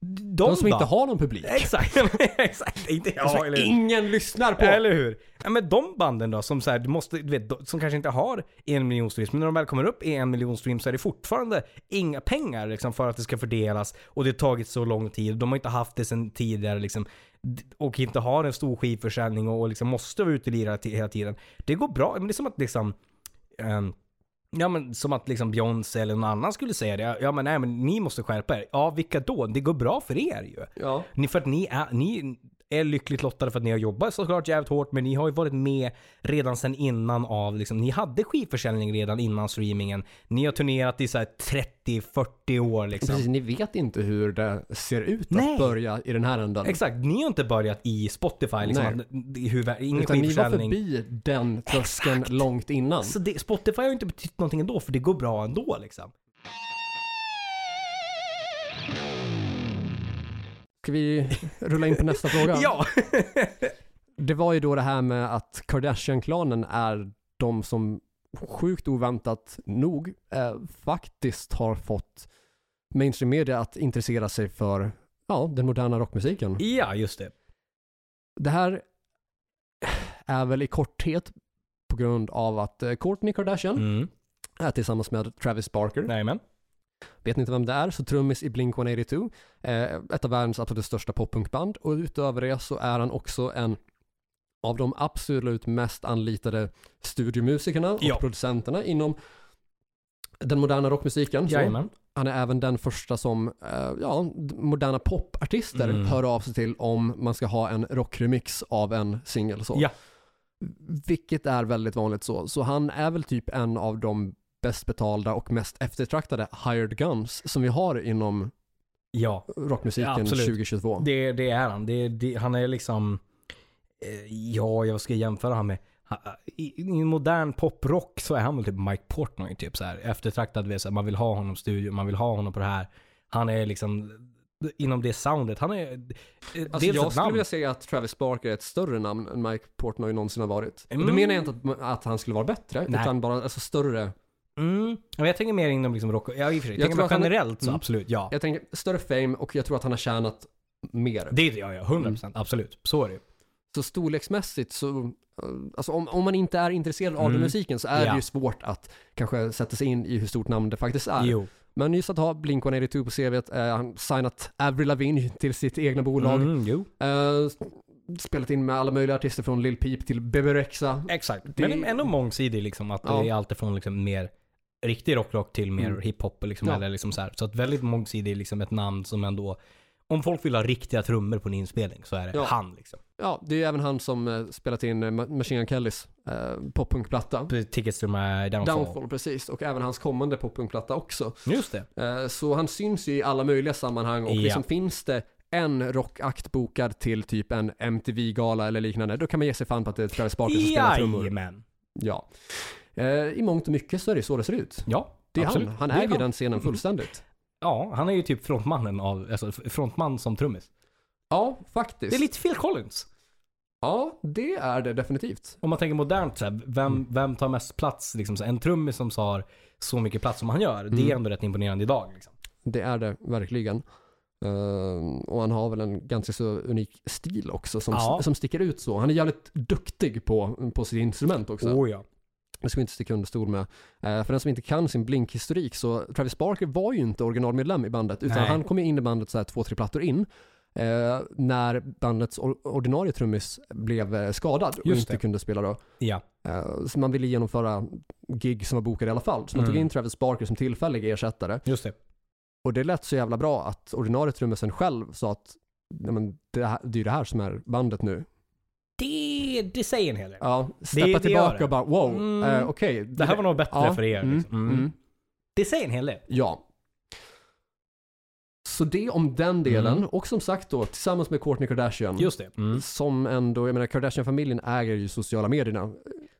De, De som inte ba- har någon publik. Exakt, exakt. Inte jag, Som eller hur? ingen lyssnar på. Eller hur? Ja, men de banden då som så här, du måste, du vet, som kanske inte har en miljon streams, men när de väl kommer upp i en miljon streams så är det fortfarande inga pengar liksom, för att det ska fördelas och det har tagit så lång tid. De har inte haft det sedan tidigare liksom, och inte har en stor skivförsäljning och, och liksom måste vara ute och lira hela tiden. Det går bra, men det är som att liksom ehm, Ja men som att liksom Beyoncé eller någon annan skulle säga det. Ja men nej men ni måste skärpa er. Ja vilka då? Det går bra för er ju. Ja. Ni, för att ni är, ni är lyckligt lottade för att ni har jobbat såklart jävligt hårt, men ni har ju varit med redan sedan innan av, liksom, ni hade skivförsäljning redan innan streamingen. Ni har turnerat i så här 30-40 år liksom. Precis, ni vet inte hur det ser ut Nej. att börja i den här änden. Exakt, ni har inte börjat i Spotify liksom. Nej. Ingen Utan ni var skivförsäljning. förbi den tröskeln långt innan. Så det, Spotify har ju inte betytt någonting ändå, för det går bra ändå liksom. Ska vi rulla in på nästa fråga? Ja! Det var ju då det här med att Kardashian-klanen är de som sjukt oväntat nog eh, faktiskt har fått mainstream media att intressera sig för ja, den moderna rockmusiken. ja, just det. Det här är väl i korthet på grund av att eh, Kourtney Kardashian Mm. är tillsammans med Travis Barker. Nämen. Vet ni inte vem det är så trummis i Blink-182. Eh, ett av världens absolut största poppunkband och utöver det så är han också en av de absolut mest anlitade studiomusikerna och Ja. producenterna inom den moderna rockmusiken. Han är även den första som, eh, ja, moderna popartister Mm. hör av sig till om man ska ha en rockremix av en singel. Ja. Vilket är väldigt vanligt så. Så han är väl typ en av de bäst betalda och mest eftertraktade hired guns som vi har inom Ja. rockmusiken Ja, absolut. 2022. Det, det är han. Det, det, han är liksom... Eh, ja, jag ska jämföra han med... I, I modern poprock så är han väl typ Mike Portnoy. Typ så här, eftertraktad. så Man vill ha honom i studion, man vill ha honom på det här. Han är liksom... Inom det soundet. Han är... eh, Alltså dels jag skulle namn. vilja säga att Travis Barker är ett större namn än Mike Portnoy någonsin har varit. Och Mm. då menar jag inte att, att han skulle vara bättre, Nej. utan bara alltså, större. Mm. Men jag tänker mer inom liksom rock... Ja, i och för sig. Jag Jag tänker tror att han generellt så Mm. absolut, ja. Jag tänker större fame och jag tror att han har tjänat mer. Det ja, ja. 100% absolut. Så är det ju. Så storleksmässigt så, eh, alltså om, om man inte är intresserad av Mm. den musiken så är Ja. det ju svårt att kanske sätta sig in i hur stort namn det faktiskt är. Jo. Men just att ha Blink-182 på CVt, eh, han signat Avril Lavigne till sitt egna bolag. Mm, jo. Eh, spelat in med alla möjliga artister från Lil Peep till Bebe Rexha. Exakt. Det- Men ändå mångsidig liksom. Att Ja. det är alltifrån liksom mer riktig rockrock till mer Mm. hiphop liksom. Ja. Eller liksom så, här. så att väldigt mångsidig liksom ett namn som ändå om folk vill ha riktiga trummor på en inspelning så är det Ja. han liksom. Ja, det är ju även han som eh, spelat in eh, Ma- Machine Gun Kellys eh, poppunkplatta. Tickets to my downfall. Downfall, precis. Och även hans kommande poppunkplatta också. Just det. Eh, så han syns ju i alla möjliga sammanhang och Ja. liksom finns det en rockakt bokad till typ en MTV-gala eller liknande, då kan man ge sig fan på att det är Travis Barker som spelar trummor. Jajamän. Ja. Eh, I mångt och mycket så är det så det ser ut. Ja, Det är absolut. han. Han äger han. den scenen Mm. fullständigt. Ja, han är ju typ frontmannen av, alltså frontman som trummis. Ja, faktiskt. Det är lite Phil Collins. Ja, det är det definitivt. Om man tänker modernt så här, vem, Mm. vem tar mest plats liksom? Så en trummis som har så mycket plats som han gör, det är Mm. ändå rätt imponerande idag liksom. Det är det verkligen. Eh, och han har väl en ganska så unik stil också som, Ja. som sticker ut så. Han är jävligt duktig på, på sitt instrument också. Oh ja. Det ska vi inte sticka under stol med. Eh, för den som inte kan sin Blink-historik så Travis Barker var ju inte originalmedlem i bandet utan Nej. han kom in i bandet så här två, tre plattor in. Eh, när bandets or- ordinarie trummis blev eh, skadad och Just inte det. kunde spela då. Ja. Eh, så man ville genomföra gig som var bokade i alla fall. Så man tog Mm. in Travis Barker som tillfällig ersättare. Just det. Och det lät så jävla bra att ordinarie trummisen själv sa att Nej, men det, här, det är ju det här som är bandet nu. Det, det säger en hel del. Ja, det steppa gör tillbaka det. och bara wow, Mm. eh, okej. Det här var nog bättre Ja, för er. mm, Liksom. Mm. mm. Det säger en hel del. Ja. Så det om den delen. Mm. Och som sagt då, tillsammans med Kourtney Kardashian. Just det. Mm. Som ändå, jag menar Kardashian-familjen äger ju sociala medierna.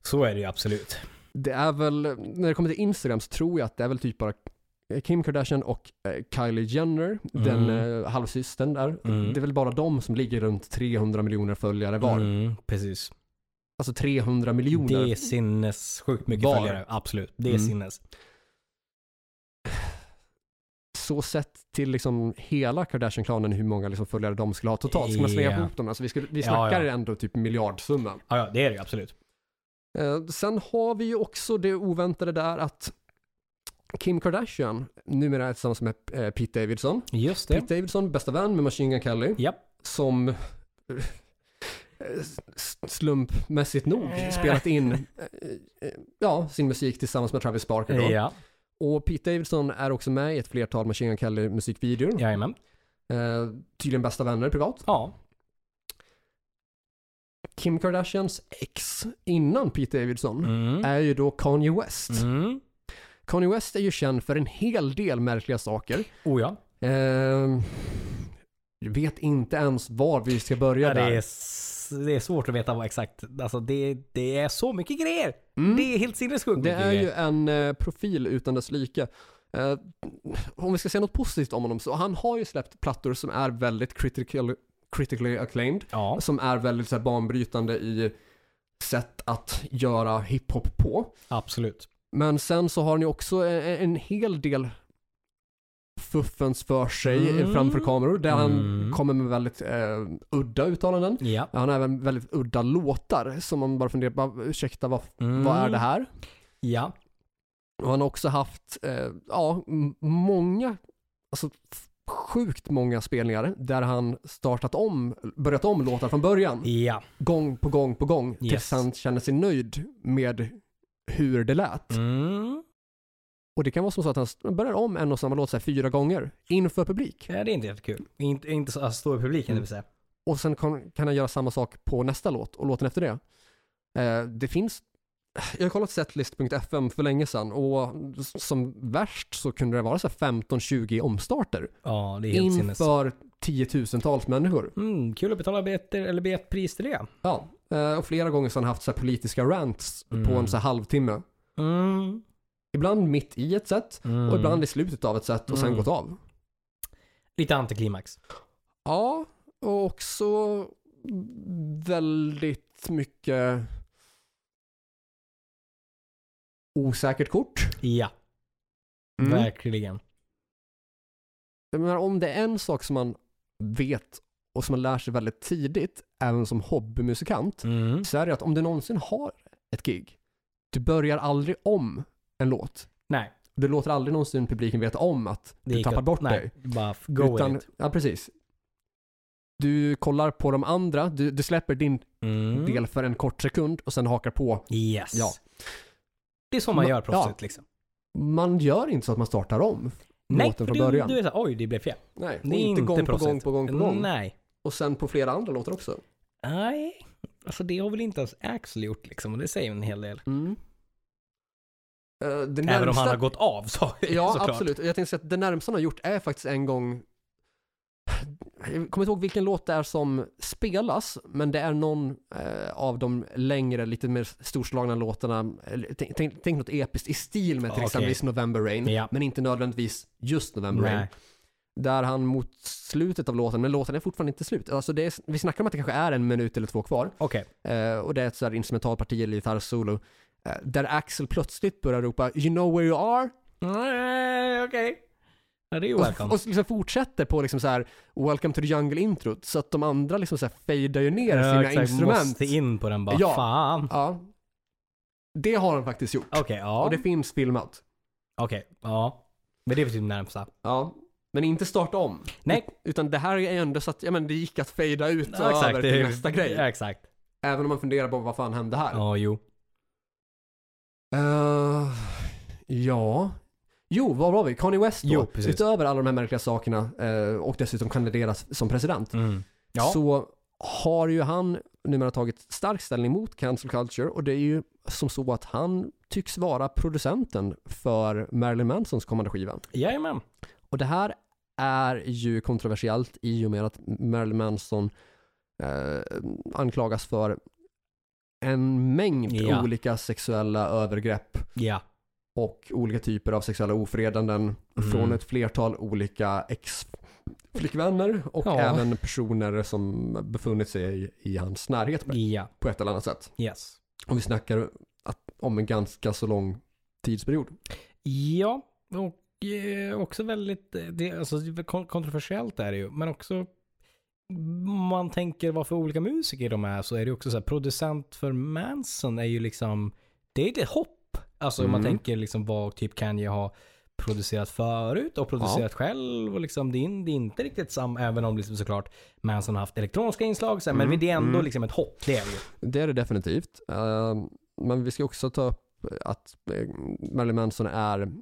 Så är det ju absolut. Det är väl, när det kommer till Instagram så tror jag att det är väl typ bara Kim Kardashian och eh, Kylie Jenner, den eh, halvsystern där. Mm. Det är väl bara de som ligger runt 300 miljoner följare var. Mm, precis. Alltså 300 miljoner. Det är sinnessjukt mycket Var. följare. Absolut. Det är Mm. sinnes. Så sett till liksom hela Kardashian-klanen hur många liksom följare de skulle ha totalt. Ska man slänga Ja. ihop dem? Alltså vi, skulle, vi Ja, snackar ja. ändå typ miljardsumma. Ja, ja, det är det ju absolut. Eh, sen har vi ju också det oväntade där att Kim Kardashian numera tillsammans med eh, Pete Davidson. Just det. Pete Davidson, bästa vän med Machine Gun Kelly, Japp. som eh, slumpmässigt nog Eh. spelat in ja, sin musik tillsammans med Travis Barker då. Ja. Och Pete Davidson är också med i ett flertal Machine Gun Kelly musikvideor. Jajamän. Eh, tydligen bästa vänner privat. Ja. Kim Kardashians ex innan Pete Davidson Mm. är ju då Kanye West. Mm. Kanye West är ju känd för en hel del märkliga saker. Oh ja. Eh, vet inte ens var vi ska börja ja det, där. är, s- det är svårt att veta vad exakt. Alltså det, det är så mycket grejer. Mm. Det är helt sinnessjukt Det är ju grejer. en eh, profil utan dess like. Eh, om vi ska säga något positivt om honom så han har ju släppt plattor som är väldigt critical, critically acclaimed. Ja. Som är väldigt så här, banbrytande i sätt att göra hiphop på. Absolut. Men sen så har han ju också en, en hel del fuffens för sig Mm. framför kameror där han Mm. kommer med väldigt eh, udda uttalanden. Ja. Han har även väldigt udda låtar som man bara funderar på, ursäkta vad, Mm. vad är det här? Ja. Och han har också haft, eh, ja, många, alltså sjukt många spelningar där han startat om, börjat om låtar från början. Ja. Gång på gång på gång. Tills Yes. han känner sig nöjd med hur det lät. Mm. Och det kan vara som så att han börjar om en och samma låt så här, fyra gånger inför publik. ja. Det är inte jättekul. Inte, inte så att stå i publiken Mm. det vill säga. Och sen kan, kan han göra samma sak på nästa låt och låten efter det. Eh, det finns, jag har kollat setlist.fm för länge sedan och som värst så kunde det vara så här 15-20 omstarter Ja, det är helt sinnes. Tiotusentals människor. Mm, kul att betala biljetter eller biljettpris till det. Ja, eh, och flera gånger så har han haft så politiska rants på Mm. en så halvtimme. Mm. Ibland mitt i ett Mm. och ibland i slutet av ett set och sen Mm. gått av. Lite antiklimax. Ja, och också väldigt mycket osäkert kort. Ja, Mm. verkligen. Jag menar, om det är en sak som man vet och som man lär sig väldigt tidigt, även som hobbymusikant, Mm. så är det att om du någonsin har ett gig, du börjar aldrig om en låt. Nej, Du låter aldrig någonsin publiken veta om att det du tappar bort nej, dig. Bara go Utan, it. ja, precis. Du kollar på de andra, du, du släpper din Mm. del för en kort sekund och sen hakar på. Yes. Ja. Det är så man Ma- gör proffsigt liksom. Man gör inte så att man startar om Nej, låten från du, början. du är såhär, oj det blev fel. Nej, Det är inte gång på gång på gång på gång. Nej. Och sen på flera andra låtar också. Nej, alltså det har väl inte ens Axel gjort liksom och det säger en hel del. Mm. Det Även om närmsta- han har gått av så Ja, såklart. absolut. Jag tänkte säga att det närmsta han har gjort är faktiskt en gång jag kommer inte ihåg vilken låt det är som spelas, men det är någon eh, av de längre, lite mer storslagna låtarna. Tänk, tänk, tänk något episkt i stil med till Okej. exempel November Rain, Ja. men inte nödvändigtvis just November Rain. Nej. Där han mot slutet av låten, men låten är fortfarande inte slut. Alltså det är, vi snackar om att det kanske är en minut eller två kvar. Okej. Eh, och det är ett sådär instrumentalparti eller gitarrsolo. Eh, där Axel plötsligt börjar ropa “You know where you are?” Nej, okej. Ja, det är Och, welcome. och liksom fortsätter på liksom så här Welcome to the jungle introt så att de andra liksom så här fejdar ju ner Ja, sina exakt. instrument. Måste in på den bara. Ja. Fan. Ja. Det har han faktiskt gjort. Okej, ja. Och det finns filmat. Okej, ja. Men det är typ närmsta. Ja. Men inte starta om. Nej. Utan det här är ändå så att, ja men det gick att fejda ut Ja, exakt. över det till är- nästa grej. Ja, exakt. Även om man funderar på vad fan hände här. Ja, jo. Eh, ja. Jo, vad var vi? Kanye West då? Jo, precis. Utöver alla de här märkliga sakerna eh, och dessutom kandideras som president. Mm. Ja. Så har ju han numera tagit stark ställning mot cancel culture och det är ju som så att han tycks vara producenten för Marilyn Mansons kommande skiva. Jajamän. Och det här är ju kontroversiellt i och med att Marilyn Manson eh, anklagas för en mängd Ja. olika sexuella övergrepp Ja. Och olika typer av sexuella ofredanden Mm. från ett flertal olika ex-flickvänner och Ja. även personer som befunnit sig i, i hans närhet på- Ja. på ett eller annat sätt. Yes. Och vi snackar att, om en ganska så lång tidsperiod. Ja, och eh, också väldigt, eh, det, alltså, kontroversiellt är det ju, men också man tänker vad för olika musiker de är så är det också så här, producent för Manson är ju liksom, det är lite hopp. Alltså om man Mm. tänker liksom vad typ Kanye har producerat förut och producerat själv och liksom det är, det är inte riktigt samma, även om liksom såklart Manson har haft elektroniska inslag så här, Mm, men det är ändå mm. liksom ett hopp, det är det. Det är det definitivt. Eh, men vi ska också ta upp att eh, Marilyn Manson är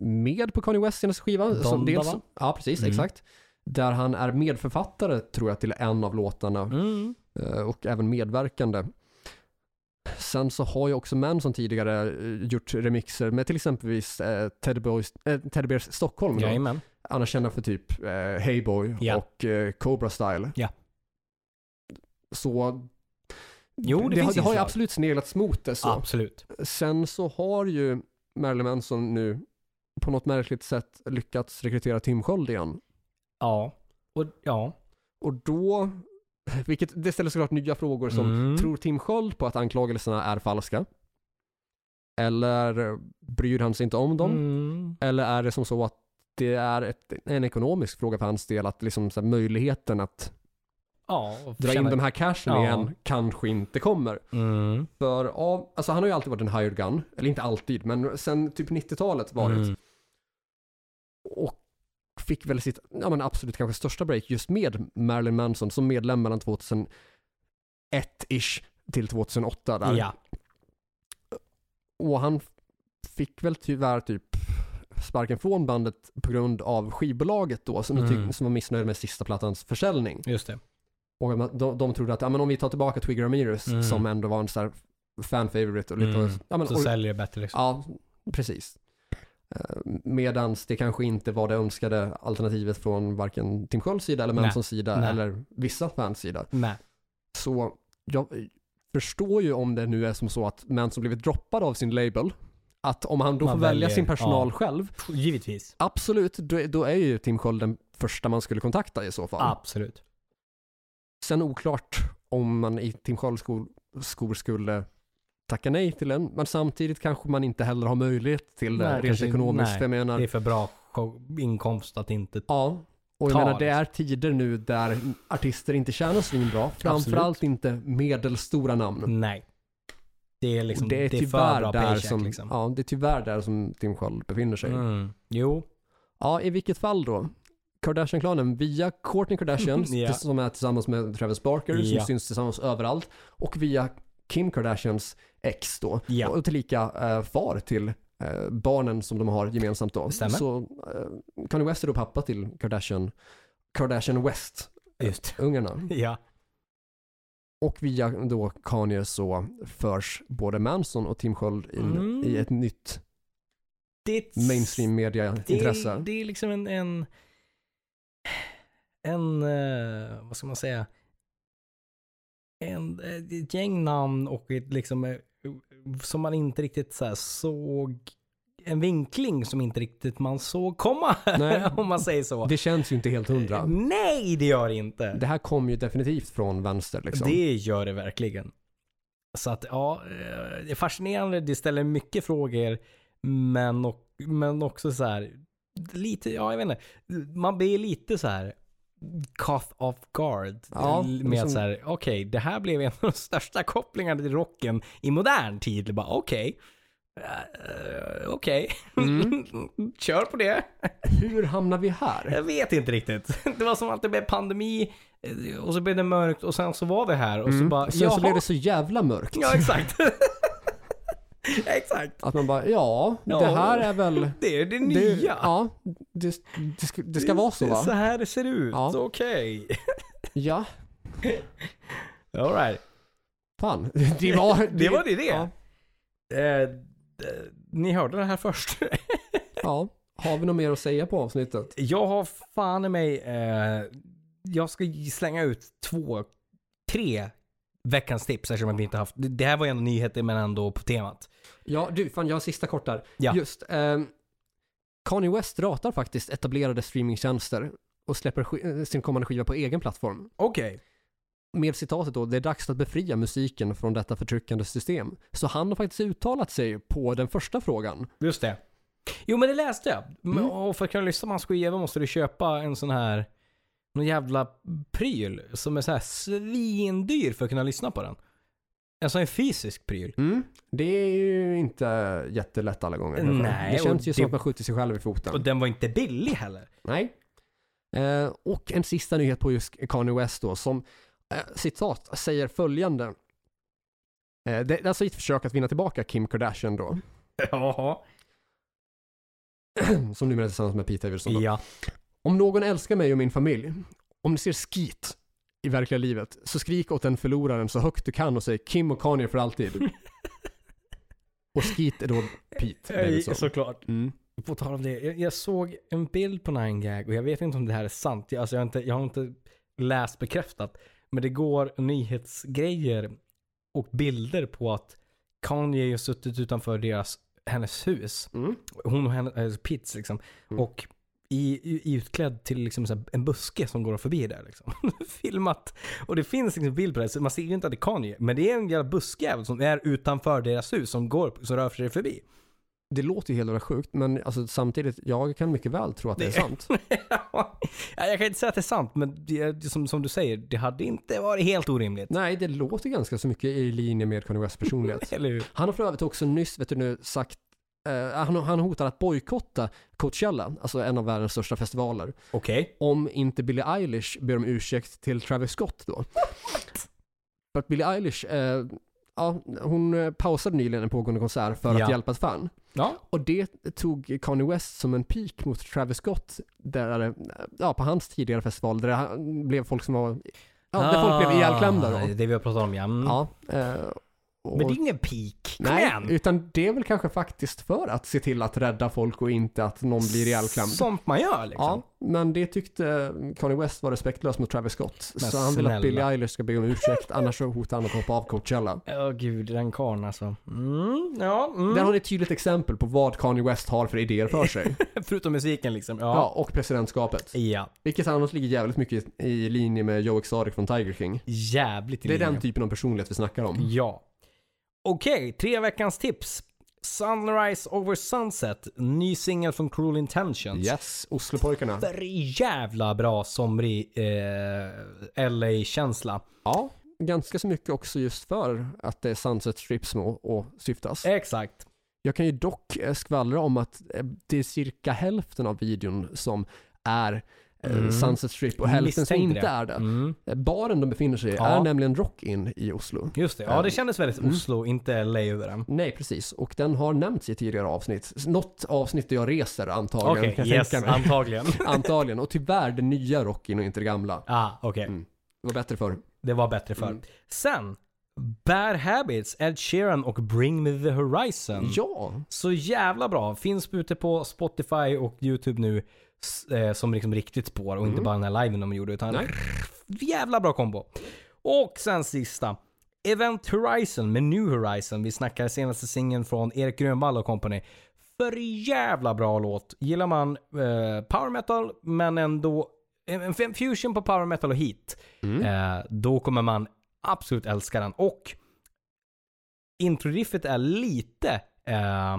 med på Kanye West senaste skiva. som Donda, dels, va? ja, precis, Mm. exakt. Där han är medförfattare tror jag till en av låtarna Mm. eh, och även medverkande. Sen så har ju också Manson tidigare eh, gjort remixer med till exempelvis eh, Teddy, Boys, eh, Teddy Bears Stockholm. Då. Jajamän. Annars kända för typ eh, Hey Boy Ja. och eh, Cobra Style. Ja. Så Jo, det det, har, det har ju absolut sneglats mot det så. Absolut. Sen så har ju Marilyn Manson nu på något märkligt sätt lyckats rekrytera Tim Sköld igen. Ja. Och ja. Och då, vilket det ställer såklart nya frågor som Mm. tror Tim Sköld på att anklagelserna är falska? Eller bryr han sig inte om dem? Mm. Eller är det som så att det är ett, en ekonomisk fråga för hans del att liksom så här, möjligheten att Ja. dra in känna- de här cashen Ja. igen kanske inte kommer. Mm. För av, alltså han har ju alltid varit en hired gun, eller inte alltid, men sen typ 90-talet varit. Mm. Och fick väl sitt, ja men absolut kanske största break just med Marilyn Manson som medlem mellan 2001-ish till 2008 där. Ja. Och han fick väl tyvärr typ sparken från bandet på grund av skivbolaget då som, Mm. som var missnöjd med sista plattans försäljning. Just det. Och de, de, de trodde att ja, men om vi tar tillbaka Twigger Ramirez Mm. som ändå var en sån här fan favorite och lite Mm. ja, men, Så och, säljer det bättre liksom. Ja, precis. Eh, Medans det kanske inte var det önskade alternativet från varken Tim Skölds sida eller. Mansons sida Nej. eller vissa fans sida. Nej. Så jag förstår ju om det nu är som så att Manson blivit droppad av sin label. Att om han då Man får välja väljer, sin personal ja. själv, Givetvis. absolut, då, är- då är ju Tim Sköld den första man skulle kontakta i så fall. Absolut. Sen oklart om man i Tim Skölds skor, skor skulle tacka nej till den, men samtidigt kanske man inte heller har möjlighet till det Nej, rent kanske- ekonomiskt. nej. För jag menar, Det är för bra inkomst att inte... Ja, och jag menar det är tider nu där artister inte tjänar svinbra. Framförallt inte medelstora namn. Nej. Det är liksom, det är det är för tyvärr bra där paycheck som, liksom. ja, det är tyvärr där som Tim Sköld befinner sig. Mm. Jo. Ja, i vilket fall då? Kardashian-klanen via Kourtney Kardashian, Ja. som är tillsammans med Travis Barker, som Ja. syns tillsammans överallt, och via Kim Kardashians ex då, Ja. och tillika eh, far till eh, barnen som de har gemensamt då. Stämmer. Så eh, Kanye West är då pappa till Kardashian, Kardashian West, Just. ungarna. Ja. Och via då Kanye så förs både Manson och Tim Sköld in Mm. i ett nytt Det mainstream media-intresse. Det, det är liksom en, en, en eh, vad ska man säga, en, eh, ett gäng namn och ett liksom, eh, som man inte riktigt så såg, en vinkling som inte riktigt man såg komma, om man säger så. Det känns ju inte helt hundra. Nej, det gör det inte. Det här kom ju definitivt från vänster liksom. Det gör det verkligen. Så att ja, eh, det är fascinerande. Det ställer mycket frågor. Men, och, men också så här. lite, ja jag vet inte. Man blir lite så här caught off guard. Ja, med så här, okej, det här blev en av de största kopplingarna till rocken i modern tid. Det Bara okej. Eh, okej. Mm. Kör på det. Hur hamnar vi här? Jag vet inte riktigt. Det var som att det blev pandemi eh, och så blev det mörkt och sen så var vi här och så Mm. bara, Sen så jaha. blev det så jävla mörkt. Ja, exakt. exakt. Att man bara, ja, Ja. det här är väl... Det är det Det, nya. ja, det, det, ska, det ska vara så Det va? så här det ser ut. Ja. Okej. Ja, Alright. fan. Det var Det var det. det. Ja. Eh, ni hörde det här först. ja. Har vi något mer att säga på avsnittet? Jag har fan i mig, eh, jag ska slänga ut två, tre veckans tips eftersom vi inte haft, det här var ju ändå nyheter men ändå på temat. Ja, du, fan jag har sista kort där. Ja. Just, ehm, Kanye West ratar faktiskt etablerade streamingtjänster och släpper sk- sin kommande skiva på egen plattform. Okej. Med citatet då, det är dags att befria musiken från detta förtryckande system. Så han har faktiskt uttalat sig på den första frågan. Just det. Jo men det läste jag. Mm. Och för att kunna lyssna på hans skiva måste du köpa en sån här, någon jävla pryl som är så här svindyr för att kunna lyssna på den. Alltså en fysisk pryl. Mm. Det är ju inte jättelätt alla gånger. Nej, det känns ju det- som att man skjuter sig själv i foten. Och den var inte billig heller. Nej. Eh, och en sista nyhet på just Kanye West då, som eh, citat säger följande. Eh, det, det är alltså ett försök att vinna tillbaka Kim Kardashian då, Jaha. som numera är tillsammans med Pete Davidson. Ja. Om någon älskar mig och min familj, om ni ser skit i verkliga livet, så skrik åt den förloraren så högt du kan och säg Kim och Kanye för alltid. och skit är då Pete Davidson. Såklart. Mm. På tal om det. Jag, jag såg en bild på 9gag och jag vet inte om det här är sant. Jag, alltså jag, har inte, jag har inte läst bekräftat. Men det går nyhetsgrejer och bilder på att Kanye har suttit utanför deras, hennes hus. Mm. Hon och hennes, alltså Pits liksom. Mm. Och i, utklädd till liksom en buske som går förbi där liksom. Filmat. Och det finns liksom bild på det. Så man ser ju inte att det är Kanye. Men det är en jävla buskjävel som är utanför deras hus som går, som rör sig förbi. Det låter ju helt jävla sjukt, men alltså, samtidigt, jag kan mycket väl tro att det är sant. ja, jag kan inte säga att det är sant, men det, som, som du säger, det hade inte varit helt orimligt. Nej, det låter ganska så mycket i linje med Kanye Wests personlighet. Han har för övrigt också nyss, vet du nu, sagt eh, han, han hotar att bojkotta Coachella, alltså en av världens största festivaler, Okej. om inte Billie Eilish ber om ursäkt till Travis Scott då. För att Billie Eilish, eh, ja, hon eh, pausade nyligen en pågående konsert för Ja. att hjälpa ett fan. Ja. Och det tog Kanye West som en pik mot Travis Scott, där, ja, på hans tidigare festival, där det blev folk som var, ja, där folk blev ihjälklämda då. Det vi har pratat om ja. Ja, eh, och, Men det är ingen peak. Kom nej, igen! utan det är väl kanske faktiskt för att se till att rädda folk och inte att någon blir ihjälklämd. Sånt man gör liksom. Ja, men det tyckte Kanye West var respektlöst mot Travis Scott. Men så han vill att. Billie Eilish ska be om ursäkt, annars så hotar han att hoppa av Coachella. Åh gud, den karln alltså. Mm, ja. Mm. Där har ni ett tydligt exempel på vad Kanye West har för idéer för sig. Förutom musiken liksom. ja. Ja. och presidentskapet. Ja. Vilket annars ligger jävligt mycket i, linje med Joe Exotic från Tiger King. Jävligt i Det är linje. den typen av personlighet vi snackar om. Ja. Okej, tre veckans tips. Sunrise over Sunset. Ny singel från Cruel Intentions. Yes, Oslopojkarna. För jävla bra somrig eh, LA-känsla. Ja, ganska så mycket också just för att det är Sunset Strip som åsyftas. Exakt. Jag kan ju dock eh, skvallra om att eh, det är cirka hälften av videon som är Mm. Sunset Strip och hälften som inte det. är det. Mm. Eh, Baren de befinner sig i Ja. är nämligen Rock-In i Oslo. Just det. Ja, det kändes väldigt Mm. Oslo, inte LA över den. Nej, precis. Och den har nämnts i tidigare avsnitt. Något avsnitt där jag reser antagligen. Okej, jag yes, antagligen. antagligen. Och tyvärr det nya Rock-In och inte det gamla. ah, okej. Mm. Det var bättre förr. Det var bättre förr. Mm. Sen, Bad Habits, Ed Sheeran och Bring Me The Horizon. Ja, Så jävla bra. Finns ute på Spotify och YouTube nu eh, som liksom riktigt spår och inte Mm. bara den här liven de gjorde utan Nej. jävla bra kombo. Och sen sista. Event Horizon med New Horizon. Vi snackar senaste singeln från Erik Grönvall och company. För jävla bra låt. Gillar man eh, power metal men ändå en, en fusion på power metal och heat. Mm. Eh, då kommer man absolut älska den. Och introriffet är lite eh,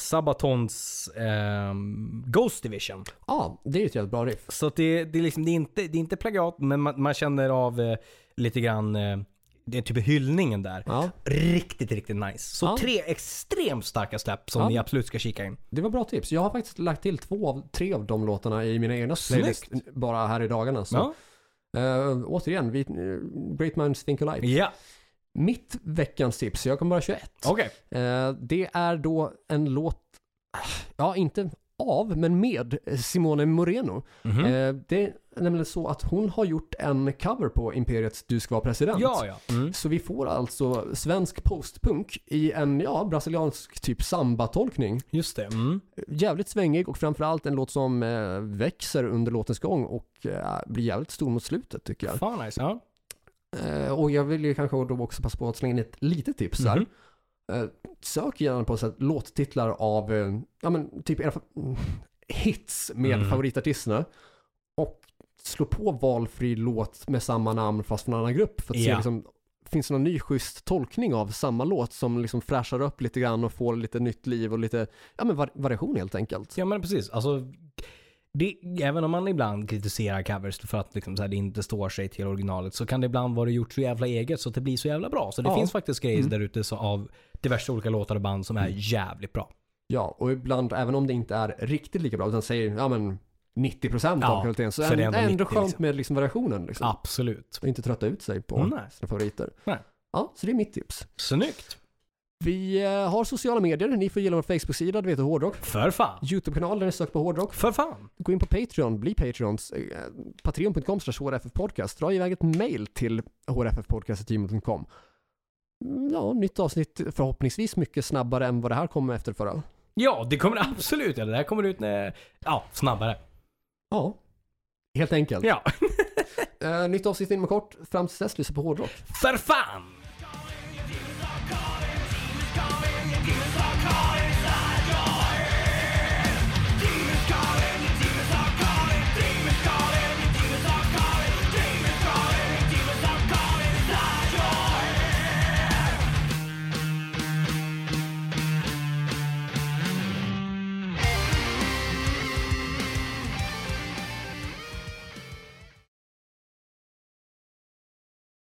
Sabatons ehm, Ghost Division. Ja, det är ju ett jävligt bra riff. Så det, det, är liksom, det, är inte, det är inte plagiat, men man, man känner av eh, lite grann eh, det är typ hyllningen där. Ja, Riktigt, riktigt nice. Så Ja. tre extremt starka släpp som Ja. ni absolut ska kika in. det var bra tips. Jag har faktiskt lagt till två av tre av de låtarna i mina egna playlist bara här i dagarna. Så, Ja. eh, återigen, vi, eh, Great Minds Think Alike. Ja, Mitt veckans tips, jag kommer bara 21. okej. Eh, det är då en låt, ja inte av, men med Simone Moreno. Mhm. Eh, det är nämligen så att hon har gjort en cover på Imperiets Du ska vara president. Ja, ja. Mm. Så vi får alltså svensk postpunk i en, ja, brasiliansk typ samba-tolkning. Just det. Mm. Jävligt svängig och framförallt en låt som eh, växer under låtens gång och eh, blir jävligt stor mot slutet tycker jag. Fan nice. Ja. Eh, och jag vill ju kanske då också passa på att slänga in ett litet tips där. Mhm. Eh, sök gärna på så här, låttitlar av, eh, ja men typ era mm, hits med Mm. favoritartisterna. Och slå på valfri låt med samma namn fast från en annan grupp. För att se Ja. liksom, finns det någon ny schysst tolkning av samma låt som liksom fräschar upp lite grann och får lite nytt liv och lite, ja men var- variation helt enkelt. Ja men precis. Alltså, det, även om man ibland kritiserar covers för att liksom, här, det inte står sig till originalet så kan det ibland vara gjort så jävla eget så att det blir så jävla bra. Så det Ja. finns faktiskt grejer Mm. där ute av diverse olika låtar och band som är jävligt bra. Ja, och ibland, även om det inte är riktigt lika bra, utan säger, ja men 90% Ja, av kvaliteten, så, är det ändå, ändå ändå 90 skönt liksom. med liksom variationen. Liksom. Absolut. Och inte trötta ut sig på Mm, sina favoriter. Nej. Ja, så det är mitt tips. Snyggt. Vi eh, har sociala medier, ni får gilla vår Facebook-sida, du vet hårdrock. För fan. YouTube-kanal där ni söker på hårdrock. För fan. Gå in på Patreon, bli Patreons. Eh, Patreon.com hrffpodcast. Dra iväg ett mail till hrffpodcast.gmail.com. Mm, Ja, nytt avsnitt förhoppningsvis mycket snabbare än vad det här kommer efter förra. Ja, det kommer absolut göra. Det här kommer ut när, ja, snabbare. Ja, helt enkelt. Ja. Eh, nytt avsnitt inom kort. Fram tills dess, lyssna på hårdrock. För fan!